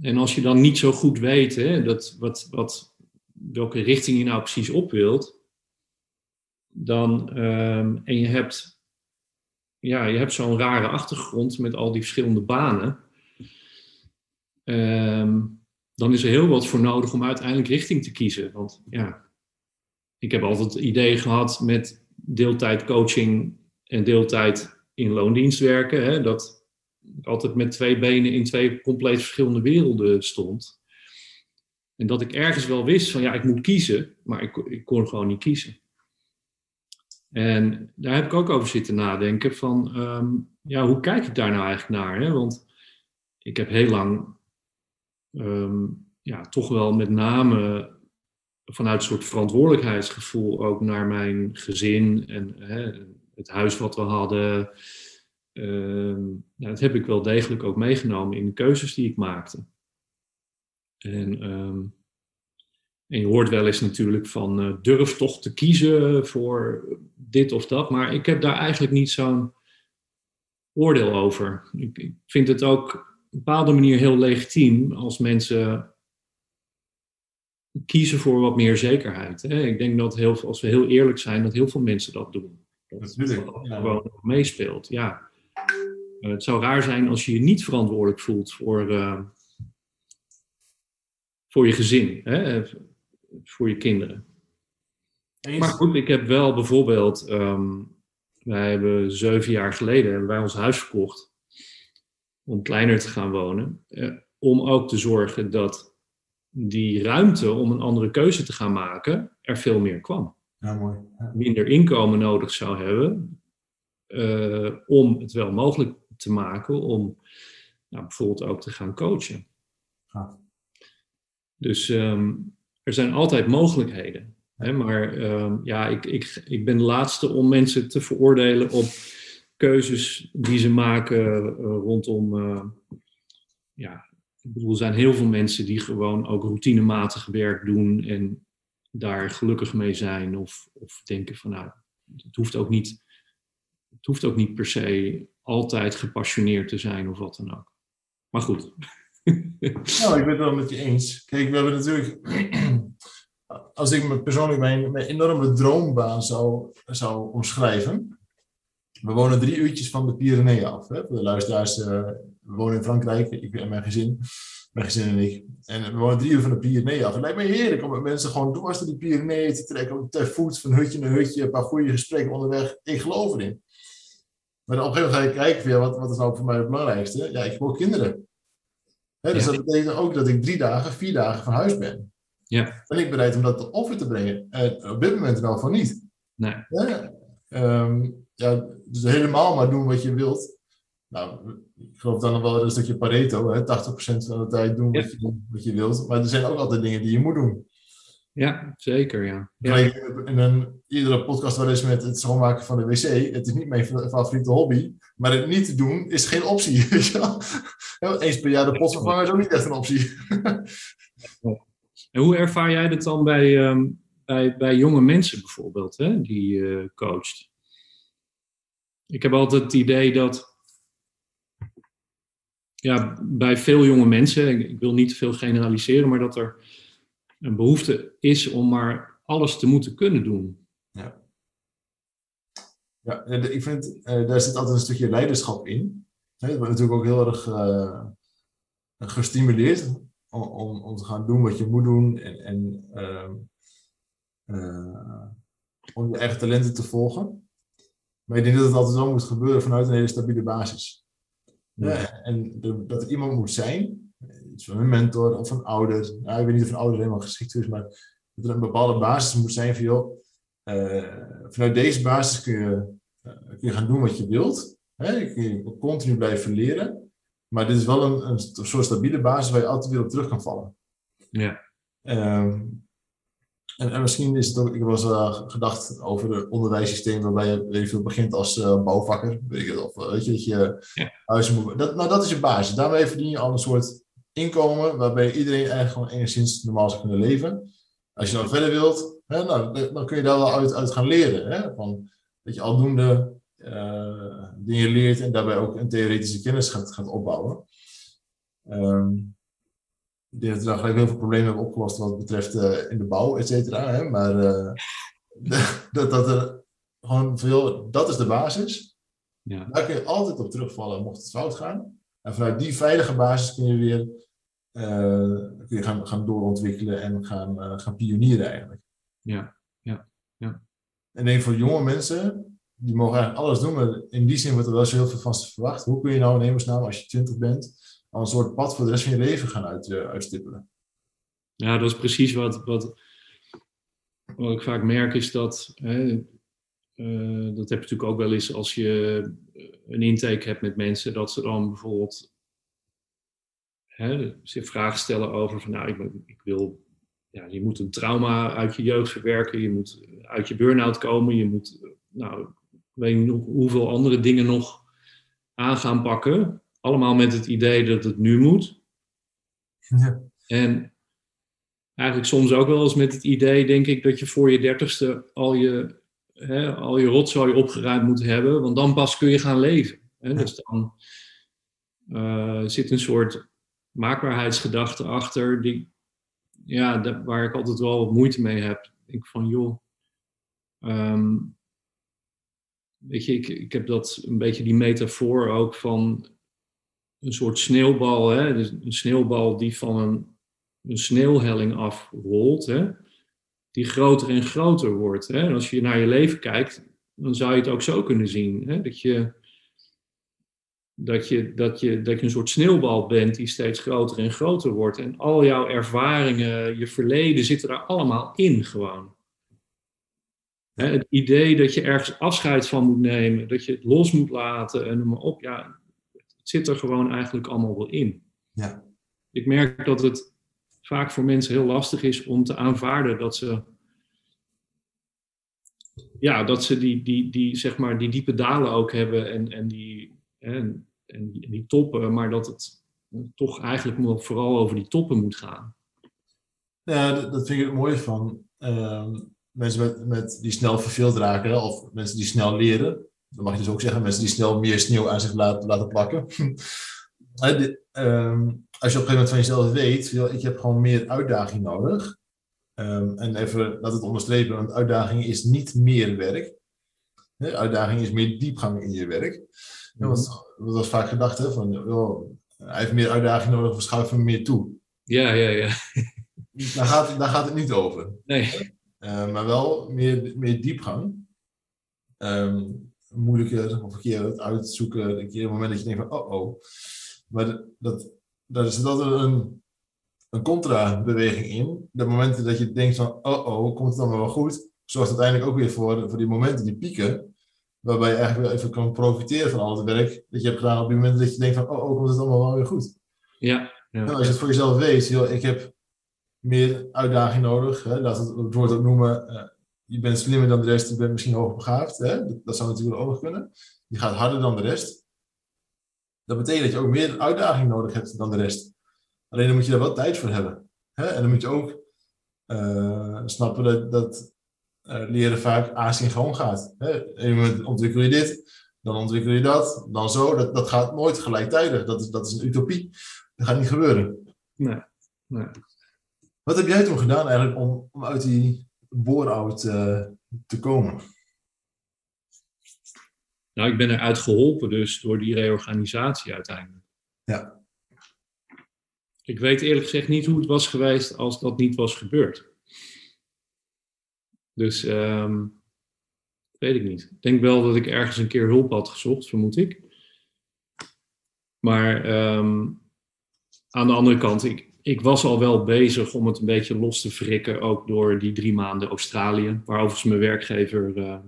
en als je dan niet zo goed weet hè, dat, wat, wat, welke richting je nou precies op wilt, dan. Um, en je hebt. Ja, je hebt zo'n rare achtergrond met al die verschillende banen. Um, dan is er heel wat voor nodig om uiteindelijk richting te kiezen. Want ja, ik heb altijd het idee gehad met deeltijd coaching en deeltijd in loondienst werken, hè, dat ik altijd met twee benen in twee compleet verschillende werelden stond. En dat ik ergens wel wist van ja, ik moet kiezen, maar ik, ik kon gewoon niet kiezen. En daar heb ik ook over zitten nadenken van, um, ja, hoe kijk ik daar nou eigenlijk naar? Hè? Want ik heb heel lang um, ja, toch wel met name vanuit een soort verantwoordelijkheidsgevoel ook naar mijn gezin en hè, het huis wat we hadden. ehm, dat heb ik wel degelijk ook meegenomen in de keuzes die ik maakte. En, ehm, en je hoort wel eens natuurlijk van uh, durf toch te kiezen voor dit of dat, maar ik heb daar eigenlijk niet zo'n oordeel over. Ik, ik vind het ook op een bepaalde manier heel legitiem als mensen kiezen voor wat meer zekerheid. Hè? Ik denk dat heel, als we heel eerlijk zijn, dat heel veel mensen dat doen. Dat Natuurlijk. dat gewoon meespeelt. Ja. Uh, het zou raar zijn als je je niet verantwoordelijk voelt voor, uh, voor je gezin, hè? Voor je kinderen. Eens. Maar goed, ik heb wel bijvoorbeeld, um, wij hebben zeven jaar geleden hebben wij ons huis verkocht om kleiner te gaan wonen, uh, om ook te zorgen dat die ruimte om een andere keuze te gaan maken er veel meer kwam. Ja, mooi. Ja. Minder inkomen nodig zou hebben uh, om het wel mogelijk te maken om nou, bijvoorbeeld ook te gaan coachen. Ja. Dus um, er zijn altijd mogelijkheden. Hè, maar um, ja, ik, ik, ik ben de laatste om mensen te veroordelen op keuzes die ze maken uh, rondom uh, ja, ik bedoel, er zijn heel veel mensen die gewoon ook routinematig werk doen en daar gelukkig mee zijn. Of, of denken van nou, het hoeft ook niet, het hoeft ook niet per se altijd gepassioneerd te zijn of wat dan ook. Maar goed. nou, ik ben het wel met je eens. Kijk, we hebben natuurlijk, als ik me persoonlijk mijn, mijn enorme droombaan zou, zou omschrijven. We wonen drie uurtjes van de Pyreneeën af. Hè? De luisteraars, uh, we wonen in Frankrijk, ik en mijn gezin, mijn gezin en ik. En we wonen drie uur van de Pyreneeën af. Het lijkt me heerlijk om met mensen gewoon dwars door die Pyreneeën te trekken, ter voet, van hutje naar hutje, een paar goede gesprekken onderweg. Ik geloof erin. Maar op een gegeven moment ga ik kijken, wat, wat is nou voor mij het belangrijkste? Ja, ik ook kinderen. Dus ja. dat betekent ook dat ik drie dagen, vier dagen van huis ben. Ja. Ben ik bereid om dat te offer te brengen? Uh, op dit moment wel van niet. Nee. Ja, um, ja, dus helemaal maar doen wat je wilt. Nou, ik geloof dan nog wel een stukje Pareto, hè? 80% van de tijd doen wat, je, wat je wilt. Maar er zijn ook altijd dingen die je moet doen. Ja, zeker, ja. ja. In een, iedere podcast wel eens met het schoonmaken van de wc. Het is niet mijn favoriete hobby, maar het niet te doen is geen optie. Eens per jaar de pot vervangen is ook niet echt een optie. en hoe ervaar jij dat dan bij, um, bij, bij jonge mensen bijvoorbeeld, hè, die je uh, coacht? Ik heb altijd het idee dat ja, bij veel jonge mensen, ik wil niet te veel generaliseren, maar dat er een behoefte is om maar alles te moeten kunnen doen. Ja, ik vind, uh, daar zit altijd een stukje leiderschap in. Het wordt natuurlijk ook heel erg uh, gestimuleerd om, om, om, te gaan doen wat je moet doen en, en uh, om je eigen talenten te volgen. Maar ik denk dat het altijd wel moet gebeuren vanuit een hele stabiele basis. Ja. Ja, en de, dat er iemand moet zijn, iets van een mentor of een ouder. Nou, ik weet niet of een ouder helemaal geschikt is, maar dat er een bepaalde basis moet zijn van, joh, vanuit deze basis kun je, kun je gaan doen wat je wilt. Hè? Kun je continu blijven leren. Maar dit is wel een, een soort stabiele basis waar je altijd weer op terug kan vallen. Ja. Um, en, en, misschien is het ook, ik was uh, gedacht over het onderwijssysteem waarbij je weet veel begint als uh, bouwvakker. Weet je, of weet je dat je ja. huis moet. Dat, nou, dat is je basis. Daarmee verdien je al een soort inkomen waarbij iedereen eigenlijk gewoon enigszins normaal zou kunnen leven. Als je dan verder wilt, hè, nou, dan kun je daar wel uit, uit gaan leren. Hè? Van, dat je aldoende uh, dingen leert en daarbij ook een theoretische kennis gaat, gaat opbouwen. Um, ik denk dat we daar gelijk heel veel problemen hebben opgelost wat betreft uh, in de bouw, et cetera. Hè? Maar uh, dat, dat er gewoon veel, dat is de basis. Ja. Daar kun je altijd op terugvallen mocht het fout gaan. En vanuit die veilige basis kun je weer uh, kun je gaan, gaan doorontwikkelen en gaan, gaan pionieren eigenlijk. Ja, ja, ja. En ik denk voor jonge mensen, die mogen eigenlijk alles doen, maar in die zin wordt er wel zo heel veel van ze verwacht. Hoe kun je nou in hemelsnaam als je 20 bent, al een soort pad voor de rest van je leven gaan uit, uh, uitstippelen. Ja, dat is precies wat, wat, wat ik vaak merk, is dat, hè, uh, dat heb je natuurlijk ook wel eens als je een intake hebt met mensen, dat ze dan bijvoorbeeld hè, zich vragen stellen over van, nou, ik, ik wil, ja, je moet een trauma uit je jeugd verwerken, je moet uit je burn-out komen, je moet, nou, ik weet niet hoeveel andere dingen nog aan gaan pakken. Allemaal met het idee dat het nu moet. Ja. En eigenlijk soms ook wel eens met het idee, denk ik, dat je voor je dertigste al je, hè, al je rotzooi opgeruimd moet hebben. Want dan pas kun je gaan leven. Hè? Dus dan uh, zit een soort maakbaarheidsgedachte achter, die, ja, waar ik altijd wel moeite mee heb. Ik van, joh, ehm, weet je, ik, ik heb dat een beetje die metafoor ook van een soort sneeuwbal, hè? Dus een sneeuwbal die van een, een sneeuwhelling afrolt, hè? die groter en groter wordt. Hè? En als je naar je leven kijkt, dan zou je het ook zo kunnen zien. Hè? Dat, je, dat, je, dat, je, dat je een soort sneeuwbal bent die steeds groter en groter wordt. En al jouw ervaringen, je verleden zitten daar allemaal in gewoon. Hè? Het idee dat je ergens afscheid van moet nemen, dat je het los moet laten en noem maar op. Ja, zit er gewoon eigenlijk allemaal wel in. Ja. Ik merk dat het vaak voor mensen heel lastig is om te aanvaarden dat ze, ja, dat ze die, die, die, zeg maar, die diepe dalen ook hebben en, en, die, en, en die, die toppen, maar dat het toch eigenlijk vooral over die toppen moet gaan. Ja, dat, dat vind ik het mooie van uh, mensen met, met die snel verveeld raken of mensen die snel leren dan mag je dus ook zeggen, mensen die snel meer sneeuw aan zich laten, laten plakken. Ehm, als je op een gegeven moment van jezelf weet, ik heb gewoon meer uitdaging nodig. Um, en even laat het onderstrepen, want uitdaging is niet meer werk. uitdaging is meer diepgang in je werk. Dat was, dat was vaak gedacht, hè, van, hij heeft meer uitdaging nodig, we schuiven hem meer toe. Ja, ja, ja. Daar gaat, daar gaat het niet over. Nee. Uh, maar wel meer, meer diepgang. Um, moeilijker of verkeer het uitzoeken. Een keer een moment dat je denkt van, oh oh. Maar dat, daar zit altijd een, een contra-beweging in. De momenten dat je denkt van, oh oh, komt het allemaal wel goed? Zorgt uiteindelijk ook weer voor, voor die momenten, die pieken. Waarbij je eigenlijk wel even kan profiteren van al het werk dat je hebt gedaan op die momenten dat je denkt van, oh oh, komt het allemaal wel weer goed? Ja. ja. Nou, als je het voor jezelf weet, joh, ik heb meer uitdaging nodig. Hè, laat het, het woord ook noemen, uh, je bent slimmer dan de rest, je bent misschien hoogbegaafd. Hè? Dat, zou natuurlijk ook nog kunnen. Je gaat harder dan de rest. Dat betekent dat je ook meer uitdaging nodig hebt dan de rest. Alleen dan moet je daar wel tijd voor hebben. Hè? En dan moet je ook uh, snappen dat, dat leren vaak asynchroon gaat. Hè? Een moment ontwikkel je dit, dan ontwikkel je dat, dan zo. Dat, dat gaat nooit gelijktijdig. Dat is, dat is een utopie. Dat gaat niet gebeuren. Nee. nee. Wat heb jij toen gedaan eigenlijk om, om uit die bore-out uh, te komen? Nou, ik ben eruit geholpen dus door die reorganisatie uiteindelijk. Ja. Ik weet eerlijk gezegd niet hoe het was geweest als dat niet was gebeurd. Dus um, weet ik niet. Ik denk wel dat ik ergens een keer hulp had gezocht, vermoed ik. Maar um, aan de andere kant, ik, ik was al wel bezig om het een beetje los te frikken, ook door die drie maanden Australië, waar overigens mijn werkgever uh,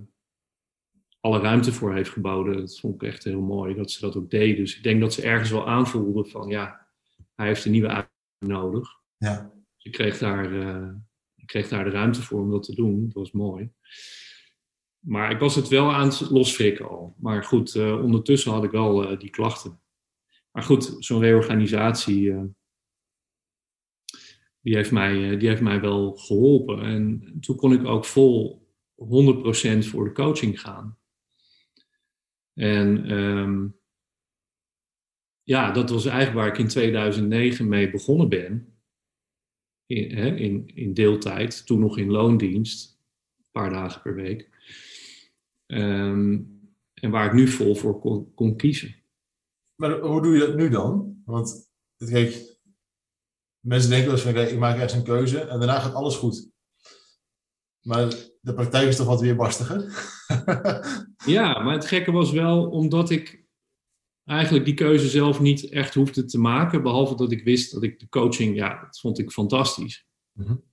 alle ruimte voor heeft geboden. Dat vond ik echt heel mooi dat ze dat ook deed. Dus ik denk dat ze ergens wel aanvoelden van ja, hij heeft een nieuwe uitdaging nodig. Ja. Dus ik kreeg daar, uh, ik kreeg daar de ruimte voor om dat te doen. Dat was mooi. Maar ik was het wel aan het losfrikken al. Maar goed, uh, ondertussen had ik wel die klachten. Maar goed, zo'n reorganisatie die heeft mij, eh, die heeft mij wel geholpen. En toen kon ik ook vol 100% voor de coaching gaan. En um, ja, dat was eigenlijk waar ik in 2009 mee begonnen ben. In, in, in deeltijd, toen nog in loondienst, een paar dagen per week. Um, en waar ik nu vol voor kon, kon, kiezen. Maar hoe doe je dat nu dan? Want kijk, mensen denken wel eens van, ik maak ergens een keuze en daarna gaat alles goed. Maar de praktijk is toch wat weer barstiger? ja, maar het gekke was wel omdat ik eigenlijk die keuze zelf niet echt hoefde te maken. Behalve dat ik wist dat ik de coaching, ja, dat vond ik fantastisch. Mm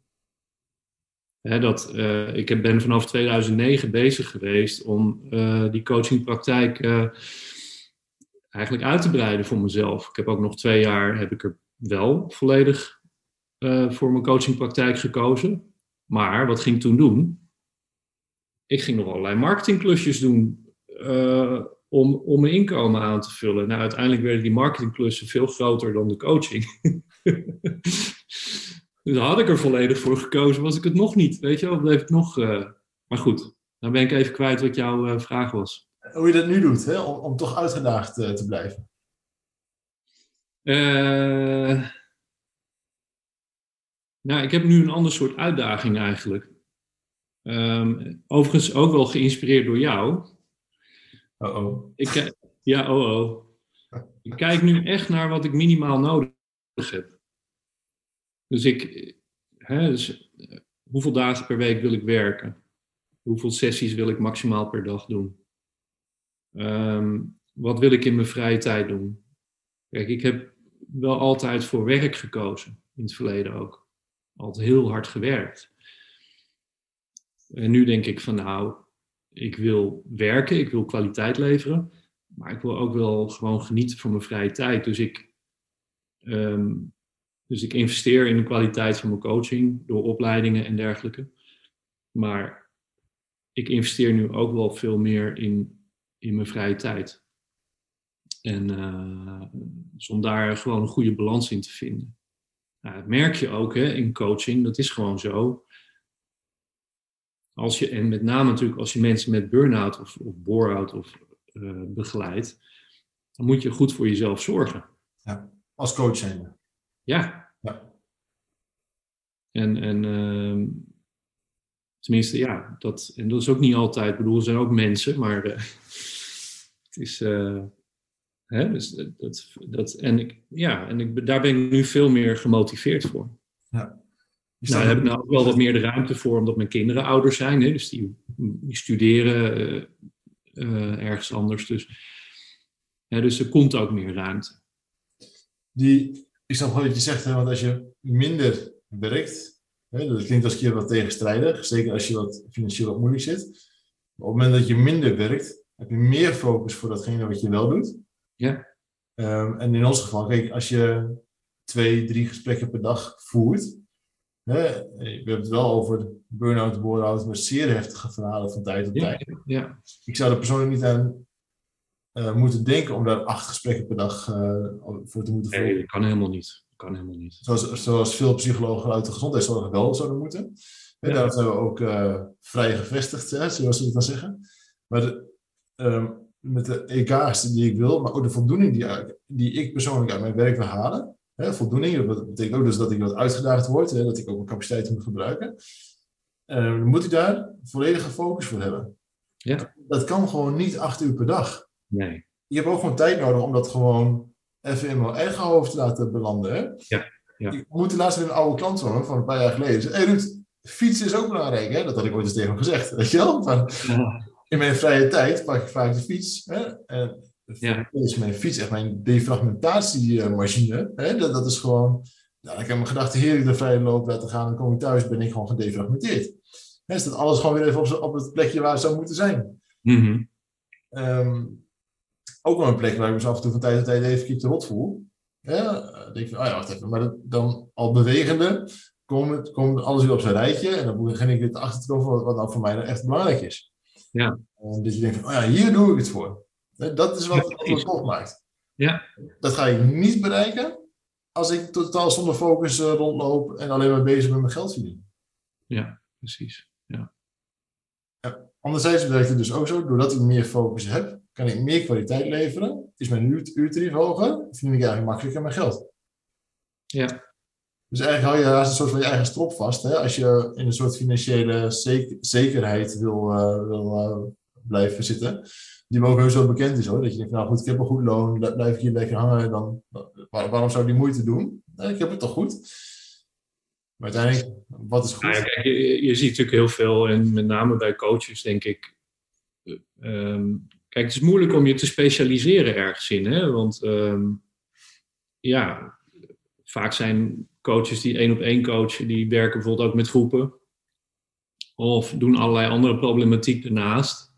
dat, uh, ik ben vanaf 2009 bezig geweest om uh, die coachingpraktijk uh, eigenlijk uit te breiden voor mezelf. Ik heb ook nog twee jaar heb ik er wel volledig voor mijn coachingpraktijk gekozen. Maar wat ging ik toen doen? Ik ging nog allerlei marketingklusjes doen om, om mijn inkomen aan te vullen. Nou, uiteindelijk werden die marketingklussen veel groter dan de coaching. dus had ik er volledig voor gekozen, was ik het nog niet. Weet je wel, bleef ik nog... Uh... Maar goed, dan ben ik even kwijt wat jouw uh, vraag was. Hoe je dat nu doet, hè? Om, om toch uitgedaagd uh, te blijven. nou, ik heb nu een ander soort uitdaging eigenlijk. Um, overigens ook wel geïnspireerd door jou. Oh oh. Ik, ja, oh oh. Ik kijk nu echt naar wat ik minimaal nodig heb. Dus ik, hè, dus, eh, hoeveel dagen per week wil ik werken? Hoeveel sessies wil ik maximaal per dag doen? Um, wat wil ik in mijn vrije tijd doen? Kijk, ik heb wel altijd voor werk gekozen, in het verleden ook. Altijd heel hard gewerkt. En nu denk ik van nou, ik wil werken, ik wil kwaliteit leveren, maar ik wil ook wel gewoon genieten van mijn vrije tijd. Dus ik, ehm, dus ik investeer in de kwaliteit van mijn coaching door opleidingen en dergelijke. Maar ik investeer nu ook wel veel meer in, in mijn vrije tijd. En uh, dus om daar gewoon een goede balans in te vinden. Nou, dat merk je ook hè, in coaching, dat is gewoon zo. Als je, en met name natuurlijk als je mensen met burn-out of, of bore-out of uh, begeleidt, dan moet je goed voor jezelf zorgen. Ja, als coach zijn. Ja. ja. En, en uh, tenminste, ja, dat, en dat is ook niet altijd, ik bedoel, er zijn ook mensen, maar uh, het is, hè, dus dat, dat, en ik, ja, en ik, daar ben ik nu veel meer gemotiveerd voor. Ja. Nou, daar heb ik nou ook wel wat meer de ruimte voor, omdat mijn kinderen ouders zijn. Hè, dus die, die studeren uh, uh, ergens anders. Dus, ja, dus er komt ook meer ruimte. Die, ik snap wel wat je zegt, hè, want als je minder werkt, hè, dat klinkt als een keer wat tegenstrijdig, zeker als je wat financieel wat moeilijk zit. Op het moment dat je minder werkt, heb je meer focus voor datgene wat je wel doet. Ja. Um, en in ons geval, kijk, als je twee, drie gesprekken per dag voert, we hebben het wel over burn-out, bore-out, met zeer heftige verhalen van tijd tot tijd. Ja. Ik zou er persoonlijk niet aan uh, moeten denken om daar acht gesprekken per dag uh, voor te moeten voeren. Nee, dat kan helemaal niet. kan helemaal niet. Zoals, zoals veel psychologen uit de gezondheidszorg wel zouden moeten. Ja. Daar zijn we ook uh, vrij gevestigd, hè, zoals ze het dan zeggen. Maar de, um, met de EK's die ik wil, maar ook de voldoening die, die ik persoonlijk uit mijn werk wil halen, Hè, voldoening, dat betekent ook dus dat ik wat uitgedaagd word, hè, dat ik ook mijn capaciteiten moet gebruiken. Uh, dan moet ik daar volledige focus voor hebben. Ja. Dat kan gewoon niet acht uur per dag. Nee. Je hebt ook gewoon tijd nodig om dat gewoon even in mijn eigen hoofd te laten belanden. Hè? Ja. ja. Ik moet laatst weer een oude klant horen van een paar jaar geleden. Hé hey Ruud, fietsen is ook belangrijk. Hè? Dat had ik ooit eens tegen hem gezegd. Weet je wel? In mijn vrije tijd pak ik vaak de fiets. Hè? En ja. Dat is mijn fiets echt mijn defragmentatiemachine. Hè? Dat, dat is gewoon, nou, ik heb mijn gedachten heerlijk de vrije loop laten gaan. Dan kom ik thuis, ben ik gewoon gedefragmenteerd. Hè, is dat alles gewoon weer even op, op het plekje waar het zou moeten zijn. Mm um, ook wel een plek waar ik me af en toe van tijd tot tijd even keep te rot voel. Ja, dan denk ik oh ja, wacht even. Maar dan al bewegende komt, alles weer op zijn rijtje. En dan begin ik weer te achter te komen wat, wat nou voor mij nou echt belangrijk is. Ja. En dus je denkt van, oh ja, hier doe ik het voor. Dat is wat het tof maakt. Ja. Dat ga ik niet bereiken als ik totaal zonder focus uh, rondloop en alleen maar bezig met mijn geld verdienen. Ja, precies. Ja. ja. Anderzijds werkt het dus ook zo, doordat ik meer focus heb, kan ik meer kwaliteit leveren. Is mijn uur, uurtarief hoger, verdien ik eigenlijk makkelijker mijn geld. Ja. Dus eigenlijk hou je haast een soort van je eigen strop vast. Hè? Als je in een soort financiële zekerheid wil, uh, wil uh, blijven zitten die ook heus wel bekend is hoor. Dat je denkt, nou goed, ik heb een goed loon, blijf ik hier lekker hangen, dan, waarom zou ik die moeite doen? Ik heb het toch goed. Maar uiteindelijk, wat is goed? Nou ja, kijk, je, ziet natuurlijk heel veel, en met name bij coaches denk ik. Um, kijk, het is moeilijk om je te specialiseren ergens in, hè? want um, ja, vaak zijn coaches die één op één coachen, die werken bijvoorbeeld ook met groepen. Of doen allerlei andere problematiek ernaast.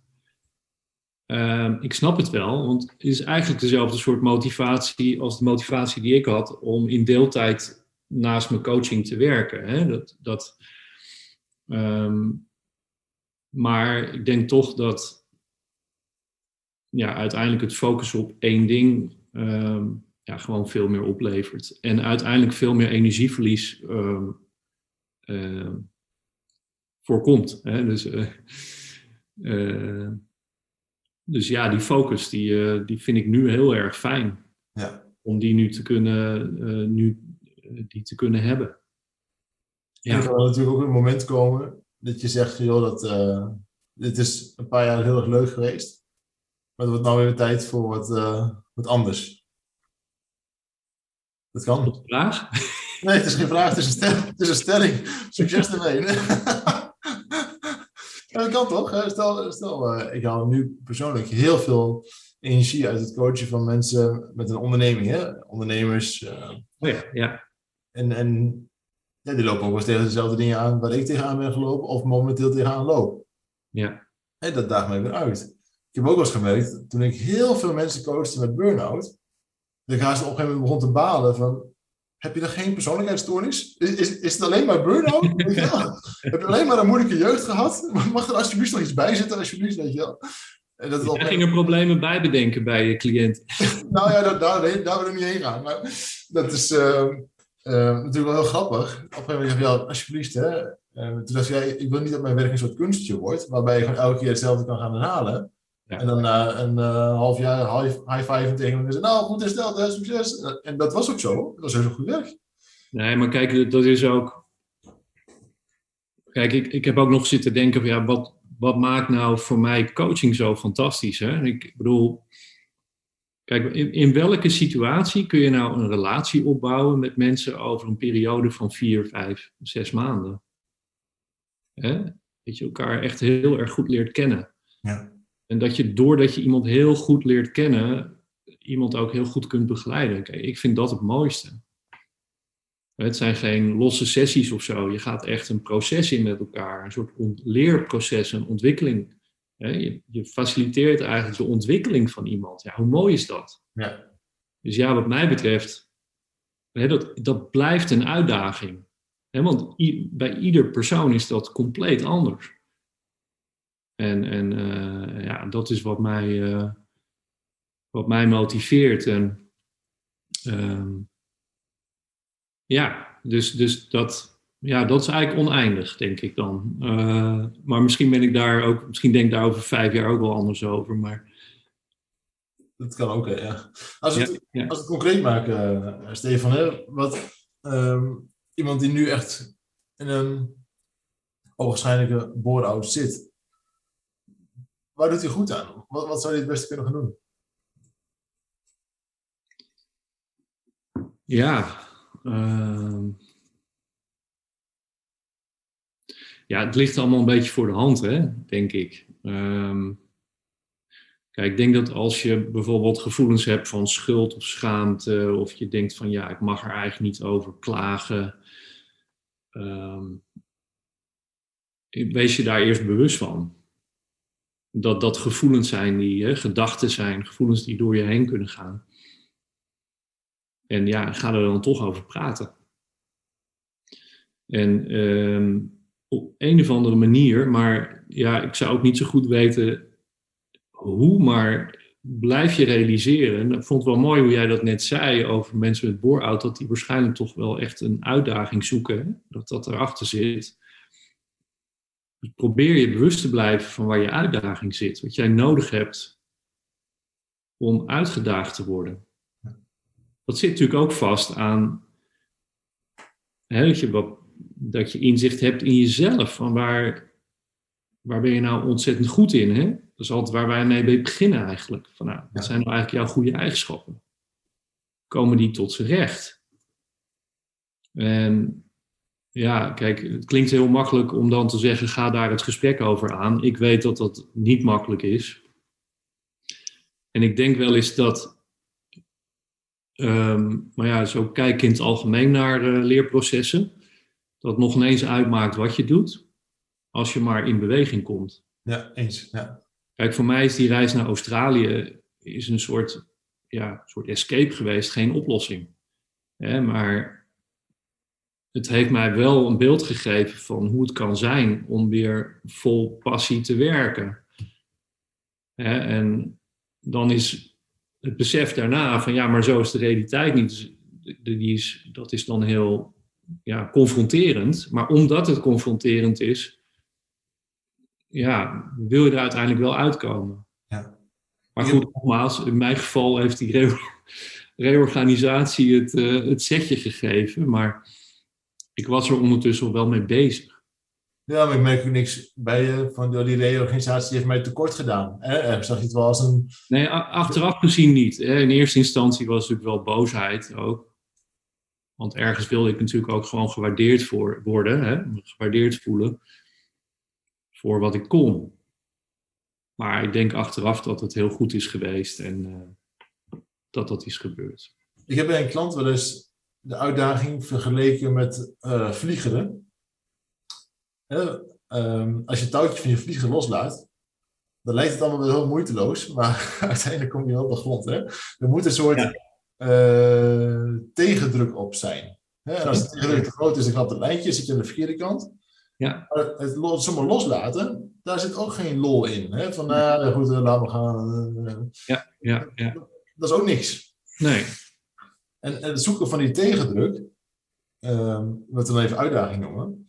Uh, ik snap het wel, want het is eigenlijk dezelfde soort motivatie als de motivatie die ik had om in deeltijd naast mijn coaching te werken. Hè? Dat, dat, um, maar ik denk toch dat ja, uiteindelijk het focussen op één ding ehm, ja, gewoon veel meer oplevert. En uiteindelijk veel meer energieverlies ehm, ehm, voorkomt. Hè? Dus, eh, eh, dus ja, die focus die, eh, die vind ik nu heel erg fijn. Ja. Om die nu te kunnen, nu, die te kunnen hebben. Ja. Er kan natuurlijk ook een moment komen dat je zegt, joh, dat, dit is een paar jaar heel erg leuk geweest. Maar het wordt nou weer tijd voor wat, wat anders. Dat kan. Tot vraag? Nee, het is geen vraag, het is een, stel, het is een stelling. Succes ermee. dat kan toch? Stel, stel uh, ik haal nu persoonlijk heel veel energie uit het coachen van mensen met een onderneming. Hè? Ondernemers. Uh, oh ja, ja. En, en ja, die lopen ook wel eens tegen dezelfde dingen aan waar ik tegenaan ben gelopen of momenteel tegenaan loop. Ja. En dat daagt mij weer uit. Ik heb ook wel eens gemerkt, toen ik heel veel mensen coachte met burn-out, dan gaan ze op een gegeven moment begon te balen van, heb je dan geen persoonlijkheidsstoornis? Is, is, is het alleen maar burn-out? heb je alleen maar een moeilijke jeugd gehad? Mag er alsjeblieft nog iets bij zitten, alsjeblieft, weet je wel? En dat Jij ging er problemen bij bedenken bij je cliënt. nou ja, daar, daar, daar wil ik niet heen gaan. Maar dat is uh, uh, natuurlijk wel heel grappig. Op een gegeven moment ja, alsjeblieft, hè. Uh, toen dacht jij, ik wil niet dat mijn werk een soort kunstje wordt, waarbij je gewoon elke keer hetzelfde kan gaan herhalen. En dan na uh, een uh, half jaar high, high five tegen en nou, goed hersteld, hè, succes. En dat was ook zo. Dat was heel goed werk. Nee, maar kijk, dat is ook... Kijk, ik, ik heb ook nog zitten denken van, ja, wat, wat maakt nou voor mij coaching zo fantastisch? Hè? Ik bedoel, kijk, in, in welke situatie kun je nou een relatie opbouwen met mensen over een periode van vier, vijf, zes maanden? Hè? Dat je elkaar echt heel erg goed leert kennen. Ja. En dat je doordat je iemand heel goed leert kennen, iemand ook heel goed kunt begeleiden. Kijk, ik vind dat het mooiste. Het zijn geen losse sessies of zo. Je gaat echt een proces in met elkaar. Een soort leerproces, een ontwikkeling. Je, je faciliteert eigenlijk de ontwikkeling van iemand. Ja, hoe mooi is dat? Ja. Dus ja, wat mij betreft, dat, dat blijft een uitdaging. Want bij ieder persoon is dat compleet anders. En, en uh, ja, dat is wat mij, uh, wat mij motiveert. En um, ja, dus, dus dat, ja, dat is eigenlijk oneindig, denk ik dan. Uh, maar misschien ben ik daar ook, misschien denk ik daar over vijf jaar ook wel anders over. Maar... Dat kan ook, ja. Als we het, ja, ja. als het concreet maken, Stefan, hè, wat um, iemand die nu echt in een ogenschijnlijke bore-out zit, Waar doet hij goed aan? Wat, wat zou hij het beste kunnen gaan doen? Ja, uh, ja, het ligt allemaal een beetje voor de hand, hè, denk ik. Um, kijk, ik denk dat als je bijvoorbeeld gevoelens hebt van schuld of schaamte, of je denkt van ja, ik mag er eigenlijk niet over klagen, um, wees je daar eerst bewust van dat dat gevoelens zijn die, gedachten zijn, gevoelens die door je heen kunnen gaan. En ja, ga er dan toch over praten. En uh, op een of andere manier, maar ja, ik zou ook niet zo goed weten hoe, maar blijf je realiseren. Ik vond het wel mooi hoe jij dat net zei over mensen met bore dat die waarschijnlijk toch wel echt een uitdaging zoeken, dat dat erachter zit. Dus probeer je bewust te blijven van waar je uitdaging zit, wat jij nodig hebt om uitgedaagd te worden. Dat zit natuurlijk ook vast aan hè, dat, je wat, dat je inzicht hebt in jezelf, van waar, waar ben je nou ontzettend goed in. Hè? Dat is altijd waar wij mee beginnen eigenlijk. Van, nou, wat zijn nou eigenlijk jouw goede eigenschappen? Komen die tot z'n recht? En ja, kijk, het klinkt heel makkelijk om dan te zeggen: ga daar het gesprek over aan. Ik weet dat dat niet makkelijk is. En ik denk wel eens dat, um, maar ja, zo kijk in het algemeen naar uh, leerprocessen, dat nog ineens uitmaakt wat je doet, als je maar in beweging komt. Ja, eens. Ja. Kijk, voor mij is die reis naar Australië is een soort, ja, soort escape geweest, geen oplossing. maar het heeft mij wel een beeld gegeven van hoe het kan zijn om weer vol passie te werken. en dan is het besef daarna van ja, maar zo is de realiteit niet. Dus die is, dat is dan heel ja, confronterend. Maar omdat het confronterend is, ja, wil je er uiteindelijk wel uitkomen. Ja. Maar goed, nogmaals, in mijn geval heeft die re reorganisatie het, uh, het setje gegeven. Maar ik was er ondertussen wel mee bezig. Ja, maar ik merk ook niks bij je van die reorganisatie heeft mij tekort gedaan. Hè? Zag je het wel als een... Nee, achteraf gezien niet. In eerste instantie was het natuurlijk wel boosheid ook. Want ergens wilde ik natuurlijk ook gewoon gewaardeerd voor worden, hè? gewaardeerd voelen voor wat ik kon. Maar ik denk achteraf dat het heel goed is geweest en uh, dat dat is gebeurd. Ik heb bij een klant wel eens de uitdaging vergeleken met uh, vliegeren. Um, als je het touwtje van je vlieger loslaat, dan lijkt het allemaal wel heel moeiteloos, maar uiteindelijk kom je wel op de grond. Hè? Er moet een soort ja. uh, tegendruk op zijn. Hè? En als de tegendruk te groot is, dan gaat het lijntje, zit je aan de verkeerde kant. Ja. Maar het, het zomaar loslaten, daar zit ook geen lol in. Hè? Van, nou, goed, laten we gaan. Ja, ja, ja. Dat is ook niks. Nee. En, en het zoeken van die tegendruk, um, wat we dan even uitdaging noemen,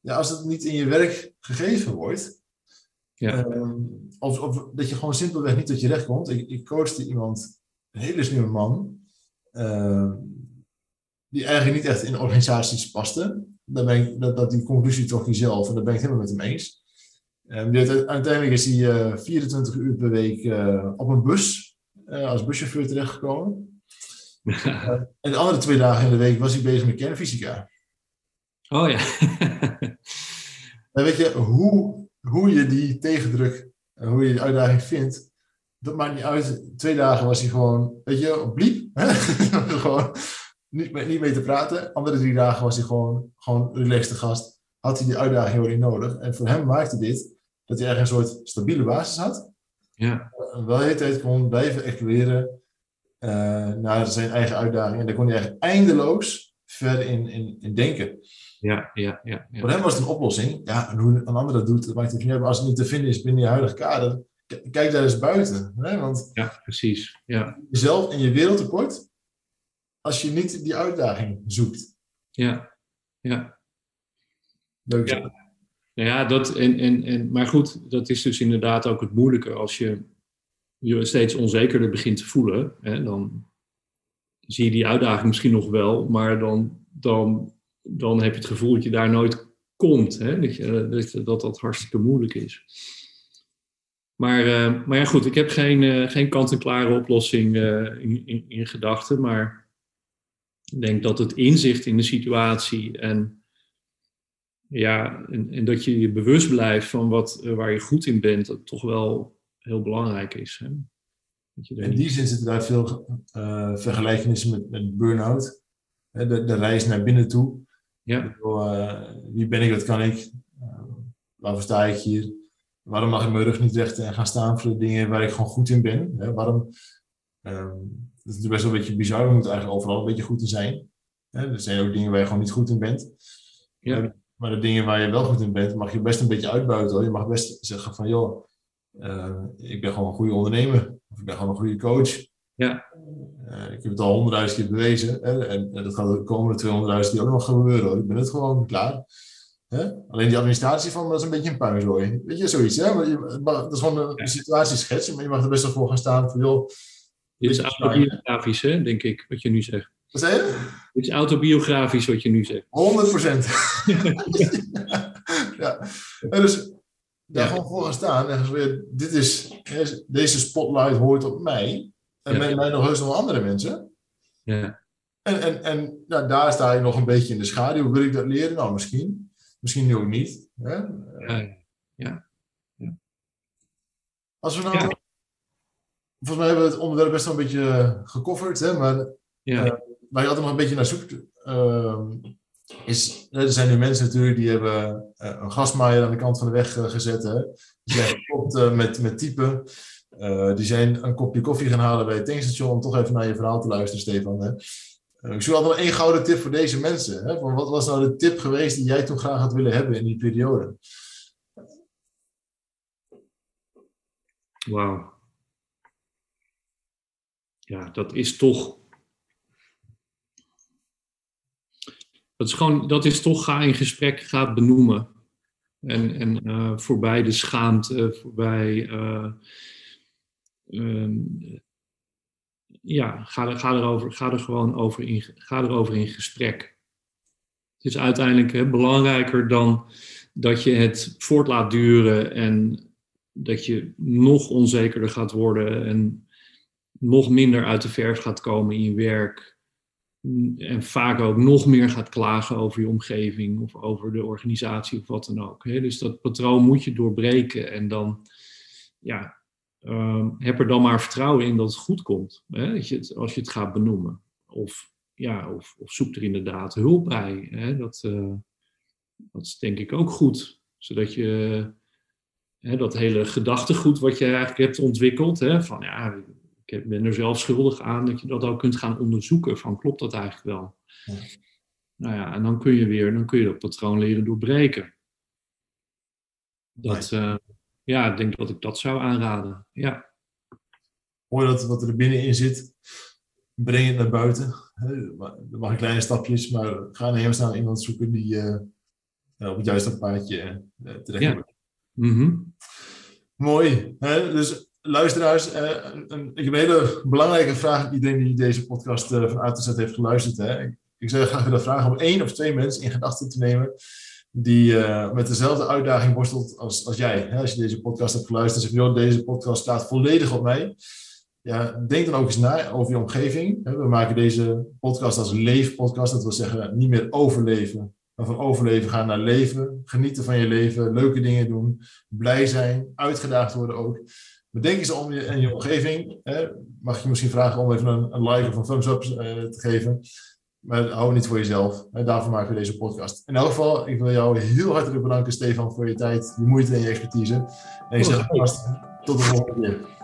ja, als het niet in je werk gegeven wordt, ja. um, of, of, dat je gewoon simpelweg niet tot je recht komt. Ik, ik coachte iemand, een hele slimme man, uh, die eigenlijk niet echt in organisaties paste. Dan ben ik, dat, dat die conclusie trok hij zelf en daar ben ik het helemaal met hem eens. Um, uiteindelijk is hij uh, 24 uur per week uh, op een bus uh, als buschauffeur terechtgekomen. en de andere twee dagen in de week was hij bezig met kernfysica. Oh ja. en weet je, hoe, hoe je die tegendruk, hoe je die uitdaging vindt, dat maakt niet uit. Twee dagen was hij gewoon, weet je, op bliep. gewoon niet mee, niet mee te praten. Andere drie dagen was hij gewoon, gewoon relaxed gast. Had hij die uitdaging heel niet nodig. En voor hem maakte dit dat hij ergens een soort stabiele basis had. Ja. Wel de hele tijd kon blijven evolueren uh, naar zijn eigen uitdaging. En daar kon hij eigenlijk eindeloos verder in, in, in denken. Ja, ja, ja, ja. Voor hem was het een oplossing. Ja, en hoe een ander dat doet, dat maakt het niet uit. Maar als het niet te vinden is binnen je huidige kader, kijk daar eens buiten. Hè? Want ja, precies. Ja. jezelf en je wereld tekort als je niet die uitdaging zoekt. Ja, ja. Leuk. Ja, nou ja dat, en, en, en, maar goed, dat is dus inderdaad ook het moeilijke. Als je je steeds onzekerder begint te voelen, hè, dan zie je die uitdaging misschien nog wel, maar dan, dan, dan heb je het gevoel dat je daar nooit komt. Hè? Dat, je, dat, dat hartstikke moeilijk is. Maar, uh, maar ja, goed, ik heb geen, uh, geen kant-en-klare oplossing in, in, gedachten. Maar ik denk dat het inzicht in de situatie en, ja, en, dat je je bewust blijft van wat, waar je goed in bent, toch wel heel belangrijk is. Hè? In die zin zitten daar veel vergelijkenissen met, met burn-out. De, de reis naar binnen toe. Ja. wie ben ik, wat kan ik? waarvoor sta ik hier? Waarom mag ik mijn rug niet rechten en gaan staan voor de dingen waar ik gewoon goed in ben? Hè? Waarom, um, dat is best wel een beetje bizar. We moeten eigenlijk overal een beetje goed in zijn. Hè? Er zijn ook dingen waar je gewoon niet goed in bent. Ja. Maar de dingen waar je wel goed in bent, mag je best een beetje uitbuiten. Hoor. Je mag best zeggen van, joh, uh, ik ben gewoon een goede ondernemer. Of ik ben gewoon een goede coach. Ja. Uh, ik heb het al honderdduizend keer bewezen. Hè? En, en, dat gaat de komende 200.000 die ook nog gebeuren. Hoor. Ik ben het gewoon klaar. Hè? Alleen die administratie van dat is een beetje een puinzooi. Weet je, zoiets. Hè? Je, dat is gewoon een ja. situatieschets, maar je mag er best wel voor gaan staan van joh. Dit is autobiografisch, hè, denk ik, wat je nu zegt. Wat zei je? Dit is autobiografisch wat je nu zegt. 100 procent. ja. En dus daar ja. gewoon voor gaan staan en weer, dit is, deze spotlight hoort op mij. En ja. met mij nog heus nog andere mensen. Ja. En, en, en nou, daar sta je nog een beetje in de schaduw. Wil ik dat leren? Nou, misschien. Misschien nu ook niet. Hè? Ja. ja. ja. Als we nou... Volgens mij hebben we het onderwerp best wel een beetje gecoverd. Hè? Maar ja. uh, waar je altijd nog een beetje naar zoekt... Uh, is, er zijn nu mensen natuurlijk die hebben uh, een gasmaaier aan de kant van de weg gezet. Hè? Die zijn gekocht met, met typen. die zijn een kopje koffie gaan halen bij het tankstation om toch even naar je verhaal te luisteren, Stefan. Hè? Ik zoek altijd nog één gouden tip voor deze mensen. Hè? Wat was nou de tip geweest die jij toen graag had willen hebben in die periode? Wauw. ja, dat is toch. Dat is gewoon, dat is toch ga in gesprek, ga benoemen. En, en uh, voorbij de schaamte, voorbij. Uh, um, ja, ga ga, erover, ga er gewoon over in, ga erover in gesprek. Het is uiteindelijk belangrijker dan dat je het voort laat duren en dat je nog onzekerder gaat worden en nog minder uit de verf gaat komen in je werk. En vaak ook nog meer gaat klagen over je omgeving of over de organisatie of wat dan ook. Dus dat patroon moet je doorbreken en dan ja, uh, heb er dan maar vertrouwen in dat het goed komt. Dat je het, als je het gaat benoemen. Of, ja, of, of zoek er inderdaad hulp bij. Dat, uh, dat is denk ik ook goed. Zodat je dat hele gedachtegoed wat je eigenlijk hebt ontwikkeld. Van ja, ik ben er zelf schuldig aan. Dat je dat ook kunt gaan onderzoeken. Van klopt dat eigenlijk wel? Ja. Nou ja, en dan kun je weer, dan kun je dat patroon leren doorbreken. Dat, uh, ja, ik denk dat ik dat zou aanraden. Ja. Mooi dat wat er binnenin zit, breng het naar buiten. Dat mag kleine stapjes, maar ga naar snel iemand zoeken die uh, op het juiste paadje uh, terecht ja. Mm -hmm. Mooi. Hè? Dus luisteraars, uh, een, ik heb een hele belangrijke vraag. Iedereen die deze podcast van A heeft geluisterd. Hè? Ik, ik zou graag willen vragen om één of twee mensen in gedachten te nemen die uh, met dezelfde uitdaging worstelt als, als jij. Als je deze podcast hebt geluisterd en zegt, deze podcast staat volledig op mij. Ja, denk dan ook eens na over je omgeving. We maken deze podcast als leefpodcast. Dat wil zeggen, niet meer overleven, maar van overleven gaan naar leven. Genieten van je leven, leuke dingen doen, blij zijn, uitgedaagd worden ook. Bedenk eens om je en je omgeving. Mag je misschien vragen om even een, een like of een thumbs up uh, te geven. Maar hou niet voor jezelf. En daarvoor maken we deze podcast. In elk geval, ik wil jou heel hartelijk bedanken, Stefan, voor je tijd, je moeite en je expertise. En ik zeg vast tot de volgende keer.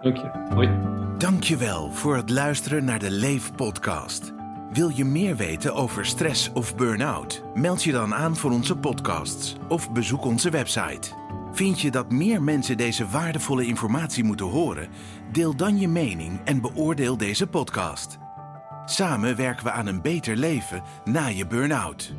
Dank je. Hoi. Dank je wel voor het luisteren naar de Leef podcast. Wil je meer weten over stress of burn-out? Meld je dan aan voor onze podcasts of bezoek onze website. Vind je dat meer mensen deze waardevolle informatie moeten horen? Deel dan je mening en beoordeel deze podcast. Samen werken we aan een beter leven na je burn-out.